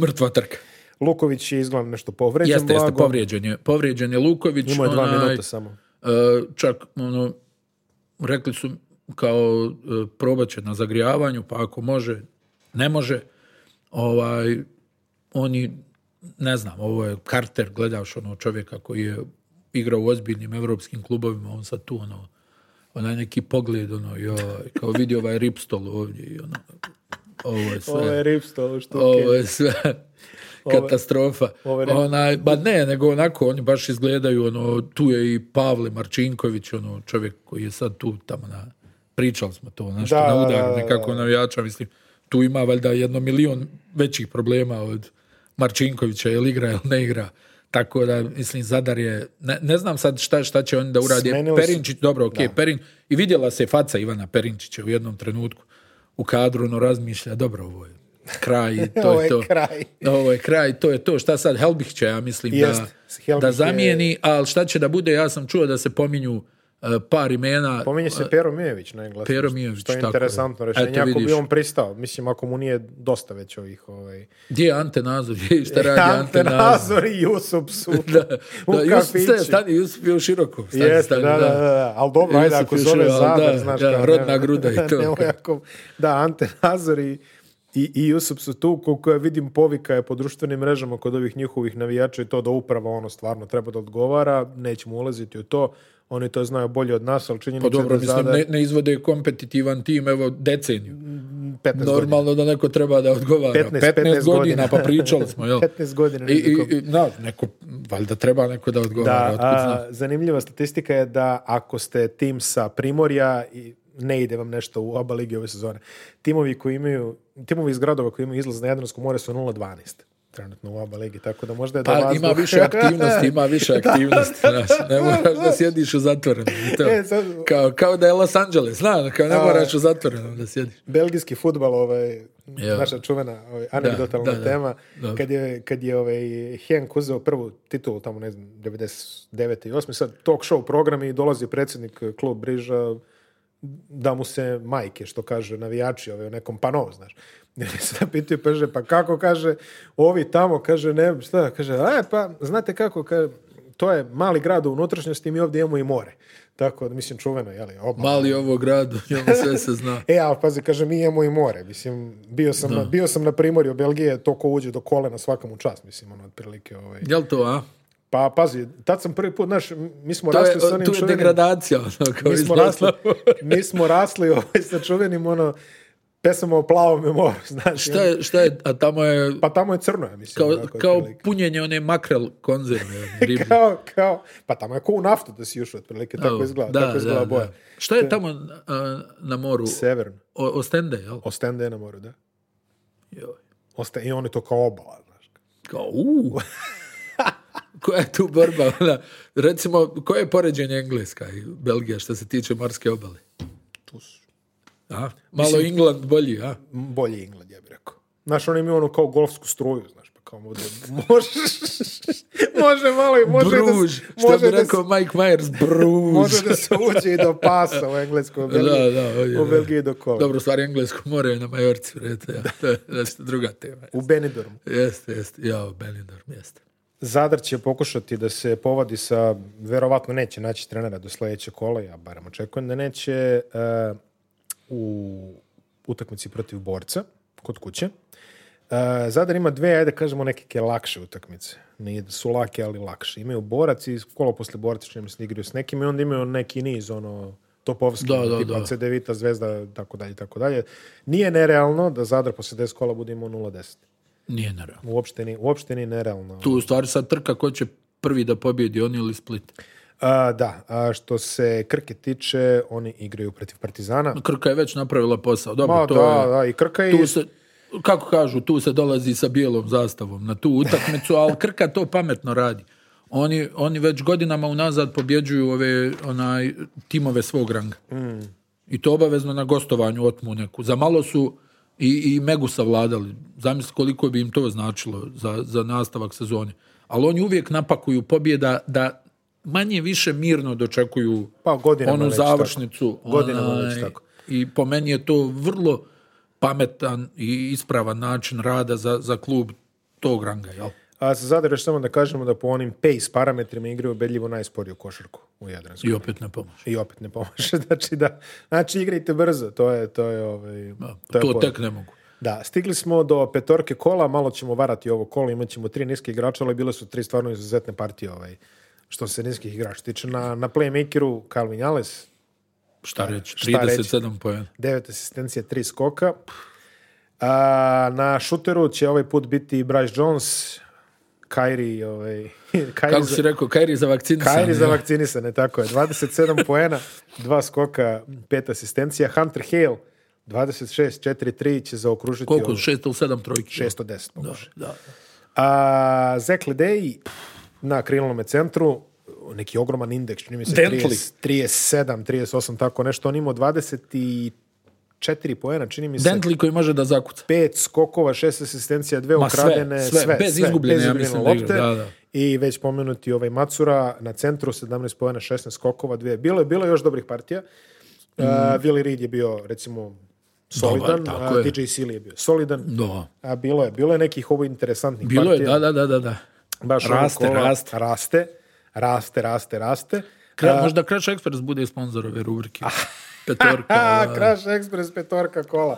Mrtva trka. Luković je izgledam nešto povređen. Jeste, jeste, povrijeđen je. Povrijeđen je Luković. Imao je dva onaj, minuta samo. E, čak, ono, rekli su kao e, probaće na zagrijavanju, pa ako može, ne može. Ovaj, oni, ne znam, ovo je Carter, gledaš ono čovjeka koji je igrao u ozbiljnim evropskim klubovima, on sad tu ono, onaj neki pogled, ono, joj, kao vidi ovaj ripstol ovdje, i ono, ovo je sve. Ovo je ripstol, što Ovo je sve katastrofa. Ove, ove Onaj, ba ne, nego onako, oni baš izgledaju, ono, tu je i Pavle Marčinković, ono, čovjek koji je sad tu, tamo na, pričali smo to, nešto da, na da, udaru, da, da, nekako navijača, mislim, tu ima valjda jedno milion većih problema od Marčinkovića, jel igra, jel ne igra. Tako da, mislim, Zadar je... Ne, ne znam sad šta, šta će oni da uradi. Perinčić, dobro, ok, da. Perin... I vidjela se faca Ivana Perinčića u jednom trenutku u kadru, no razmišlja, dobro, ovo je kraj to Ovo je to. Kraj. Ovo je kraj, to je to. Šta sad, Helbih će, ja mislim, da, da zamijeni, je... ali šta će da bude, ja sam čuo da se pominju par imena. Pominje se Pero Mijević na engleskom. Pero Mijević, što je tako interesantno rešenje. Eto, ako vidiš. bi on pristao, mislim, ako mu nije dosta već ovih... Ovaj... Gdje je Ante Nazor? šta radi Ante, Ante Nazor? i Jusup su da, u da, kafići. Jusup, stani, Jusup je u široko. Stani, Jeste, stani, da, da, da, Ali dobro, ajde, ako zove Zadar, znaš... Da, rodna gruda i to. da, Ante Nazor i I, I Jusup su tu, koliko ja vidim povika je po društvenim mrežama kod ovih njihovih navijača i to da uprava ono stvarno treba da odgovara, nećemo ulaziti u to, oni to znaju bolje od nas, ali činjenica pa dobro, da mislim, zada... ne, ne izvode kompetitivan tim, evo, deceniju. 15 mm, Normalno godina. da neko treba da odgovara. 15, 15, 15 godina, godina, pa pričali smo, jel? 15 godina. I, i, i na, da, neko, valjda treba neko da odgovara. Da, a, zanimljiva statistika je da ako ste tim sa Primorja i ne ide vam nešto u oba lige ove sezone. Timovi koji imaju, timovi iz gradova koji imaju izlaz na Jadransko more su 0-12 trenutno u oba lige, tako da možda je pa, da vas... ima više aktivnosti, ima više aktivnosti, da, da ne da, moraš da, da sjediš u zatvorenom. I To. E, sad... kao, kao da je Los Angeles, zna, kao ne moraš u zatvorenom da sjediš. Belgijski futbal, ovaj, jo. naša čuvena ovaj, anegdotalna tema, kad je, kad je ovaj, Henk uzeo prvu titulu tamo, ne znam, 99. i 8. sad talk show program i dolazi predsjednik eh, klub Briža, da mu se majke, što kaže navijači ove, u nekom pano, znaš. se da pitaju, pa pa kako kaže, ovi tamo, kaže, ne, šta, kaže, e, pa, znate kako, kaže, to je mali grad u unutrašnjosti, mi ovdje imamo i more. Tako, mislim, čuveno, jeli, oba. Mali ovo grad, njemu sve se zna. e, ali pazi, kaže, mi imamo i more, mislim, bio sam, da. na, bio sam na primorju Belgije, to ko uđe do kolena svakom u čast, mislim, ono, otprilike, ovaj. Jel to, a? Pa pazi, tad sam prvi put, znaš, mi smo to rasli je, s onim tu je degradacija, ono, kao mi smo, rasli, mi smo rasli ovaj, sa čuvenim, ono, pesama o plavom memoru, znaš. Šta je, šta je, a tamo je... Pa tamo je crno, ja mislim. Kao, onako, kao punjenje one makrel konzervne ribe. kao, kao, pa tamo je kao u naftu da si ušao, otprilike, tako oh, izgleda, da, tako izgleda da, boja. Da. Šta je tamo a, na moru? Severn. O, ostende, jel? Ostende je na moru, da. Joj. Oste, I oni to kao obala, znaš. Kao, uuu. koja je tu borba? Ona, recimo, koje je poređenje Engleska i Belgija što se tiče morske obale? Tu su. A, malo Mislim, England bolji, a? Bolji England, ja bih rekao. Znaš, on ima ono kao golfsku struju, znaš, pa kao može, može malo i može da Bruž, da... Može što bi da rekao da, Mike Myers, Bruž. Može da se uđe i do pasa u Engleskoj, u da, Belgiji, da, da, je, u Belgiji do kola. Dobro, stvari, Englesko more na Majorci, vrete, ja. to je nešto druga tema. Jest. U Benidormu. Jeste, jeste, ja, u Benidormu, jeste. Zadar će pokušati da se povadi sa, verovatno neće naći trenera do sledećeg kola, ja barem očekujem da neće uh, u utakmici protiv borca kod kuće. Uh, Zadar ima dve, ajde da kažemo, neke lakše utakmice. Nije da su lake, ali lakše. Imaju borac i kolo posle borca, čini se, da igraju s nekim i onda imaju neki niz, ono, topovski, da, da, da. tipa da. CDVita, Zvezda, tako dalje, tako dalje. Nije nerealno da Zadar posle 10 kola bude imao 0-10. Nije nerealno. Uopšte ni, uopšte ni nerealno. Tu u stvari sad trka ko će prvi da pobjedi, oni ili Split. A, da, a što se Krke tiče, oni igraju protiv Partizana. Krka je već napravila posao. Dobro, Ma, to da, je, da, i Krka je... Tu se, kako kažu, tu se dolazi sa bijelom zastavom na tu utakmicu, ali Krka to pametno radi. Oni, oni već godinama unazad pobjeđuju ove onaj timove svog ranga. Mm. I to obavezno na gostovanju otmu neku. Za malo su i, i Megu savladali. Zamisli koliko bi im to značilo za, za nastavak sezone. Ali oni uvijek napakuju pobjeda da manje više mirno dočekuju pa, onu završnicu. Tako. Godinama onaj, već tako. I po meni je to vrlo pametan i ispravan način rada za, za klub tog ranga, jel? A sa Zadar još samo da kažemo da po onim pace parametrima igra ubedljivo najsporiju košarku u Jadranskoj. I opet ne pomaže. I opet ne pomaže. znači, da, znači igrajte brzo, to je... To, je, ovaj, da, to, to tek ne mogu. Da, stigli smo do petorke kola, malo ćemo varati ovo kolo, imat ćemo tri niske igrača, ali bile su tri stvarno izuzetne partije ovaj, što se niskih igrača tiče. Na, na playmakeru Calvin Jales, šta, da, šta reći, 37 pojena. 9 asistencija, 3 skoka. A, na šuteru će ovaj put biti Bryce Jones, Kairi, ovaj, Kairi Kako si rekao, Kairi za vakcinisane. Kairi za vakcinisane, tako je. 27 poena, dva skoka, pet asistencija. Hunter Hale, 26, 4-3 će zaokružiti... Koliko? 6 ili 7 trojki? 610, pomože. Da, da. A, Zach Ledej na krilnom centru, neki ogroman indeks, čini mi se 30, 37, 38, tako nešto. On imao 24 četiri poena, čini mi se. Dentli koji može da zakuca. Pet skokova, šest asistencija, dve Ma ukradene, sve, sve, sve bez sve, izgubljene, bez izgubljene ja mislim da lopte. Da, da, I već pomenuti ovaj Macura na centru, 17 poena, 16 skokova, dve. Bilo je bilo je još dobrih partija. Mm. Uh, Willi Reed je bio, recimo, solidan, Dobar, a DJ Sealy je bio solidan. Do. Da. A bilo je, bilo je nekih ovo interesantnih bilo partija. Bilo da, je, da, da, da, da. Baš raste, kola, raste. Raste, raste, raste, raste. Kra, uh, možda Crash Express bude sponsor ove rubrike. Petorka. Da. Crash Express petorka kola.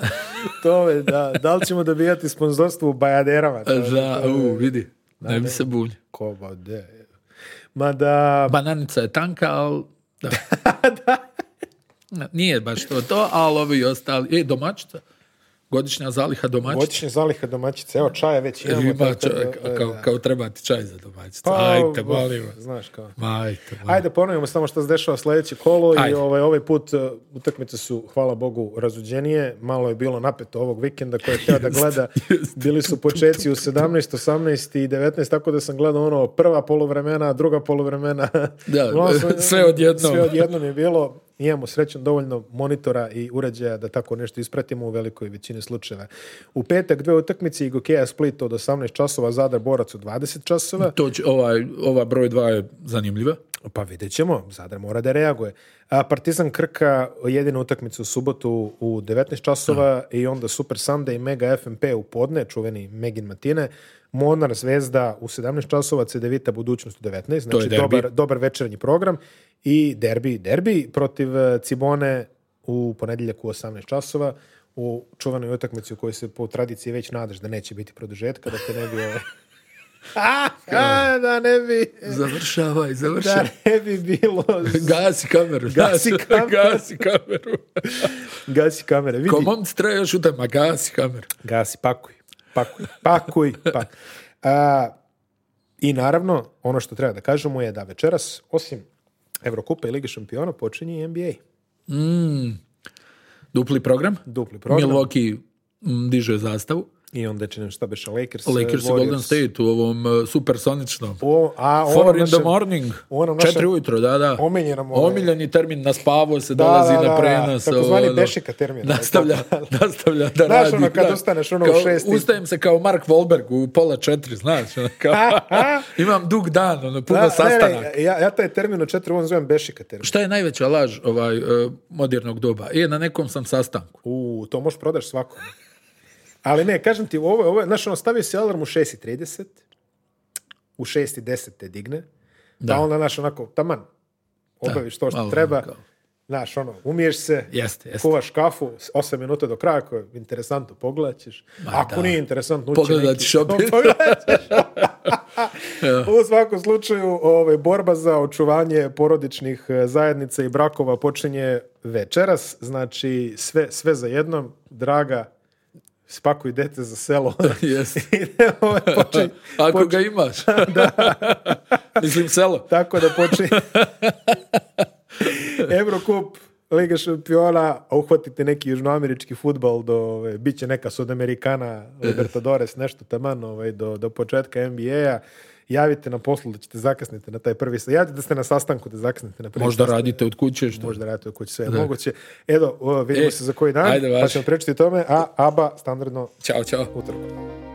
To je, da. Da li ćemo dobijati sponzorstvo u Bajaderama? To, da, u, vidi. Ne da, bi da. se bulj. Ko de. Ma da... Bananica je tanka, ali... Da. da. Nije baš to to, ali ovi ostali... E, domaćica. Godišnja zaliha domaćice. Godišnja zaliha domaćice. Evo čaja već e, imamo. Ima tako, čaj, da, da, kao, kao, da. kao treba ti čaj za domaćice. Pa, Ajde, molim. Znaš kao. Ajte, Ajde, ponovimo samo što se dešava sledeće kolo Ajde. i ovaj, ovaj put e, utakmice su, hvala Bogu, razuđenije. Malo je bilo napeto ovog vikenda koje je teo da gleda. Bili su početci u 17, 18 i 19, tako da sam gledao ono prva polovremena, druga polovremena. Da, sve odjednom. Sve odjednom je bilo imamo srećan dovoljno monitora i uređaja da tako nešto ispratimo u velikoj većini slučajeva. U petak dve utakmice Igokea Split od 18 časova, Zadar Borac od 20 časova. To će, ovaj, ova broj 2 je zanimljiva. Pa vidjet ćemo, Zadar mora da reaguje. A Partizan Krka jedina utakmica u subotu u 19 časova i onda Super Sunday Mega FMP u podne, čuveni Megin Matine. Monar Zvezda u 17 časova, Cedevita budućnost u 19, znači dobar, dobar večernji program i derbi, derbi protiv e, Cibone u ponedeljak u 18 časova u čuvanoj utakmici u kojoj se po tradiciji već nadaš da neće biti produžetka, da te ne bi e, A, a, da ne bi... Završavaj, završavaj. Da ne bi bilo... Gasi kameru. Gasi kameru. gasi kameru. gasi kamere, vidi. Ko ti treba još utama, gasi kameru. Gasi, pakuj. Pakuj, pakuj. pakuj. A, I naravno, ono što treba da kažemo je da večeras, osim Evrokupa i Lige šampiona, počinje i NBA. Mm. Dupli program. Dupli program. Milwaukee mm, diže zastavu. I onda će nam šta beše Lakers. Eh, Lakers i Golden State u ovom uh, supersoničnom. O, a, Four ono in the morning. Ono Četiri ujutro, da, da. Omiljeni termin na spavo se da, dolazi da, na prenos. Da, da. Takozvani ono, bešika termin. Da, nastavlja, da, da. nastavlja da znaš, radi. Znaš ono kad da, ustaneš ono kao, u šest. Ustajem se kao Mark Wahlberg u pola četiri, znaš. Ono, kao, imam dug dan, ono, puno da, sastanak. Ne, ne, ja, ja taj termin u četiri, on zovem bešika termin. Šta je najveća laž ovaj, uh, modernog doba? I na nekom sam sastanku. U, to možeš prodaš svakom. Ali ne, kažem ti, ovo, ovo, znaš, ono, stavio si alarm u 6.30, u 6.10 te digne, da. pa onda, znaš, onako, taman, da, obaviš to što treba, kao. znaš, ono, umiješ se, jeste, jeste. kuvaš kafu, 8 minuta do kraja, ako je interesantno, pogledaćeš. Ma, ako da. nije interesantno, ući neki, opet. u svakom slučaju, ovaj, borba za očuvanje porodičnih e, zajednica i brakova počinje večeras, znači sve, sve za jednom, draga spakuj dete za selo. Yes. Idemo, ovaj počin, Ako počin... ga imaš. da. Mislim selo. Tako da počne. Eurocup, Liga šampiona, a uhvatite neki južnoamerički futbal do, ove, bit će neka sudamerikana, Libertadores, nešto taman, ovaj, do, do početka NBA-a javite na poslu da ćete zakasniti na taj prvi javite da ste na sastanku da zakasnite na prvi Možda sastanku. radite od kuće što? Možda radite od kuće, sve je da. moguće. Edo, vidimo e, se za koji dan, pa ćemo prečiti tome, a ABBA standardno Ćao, čao. utorku.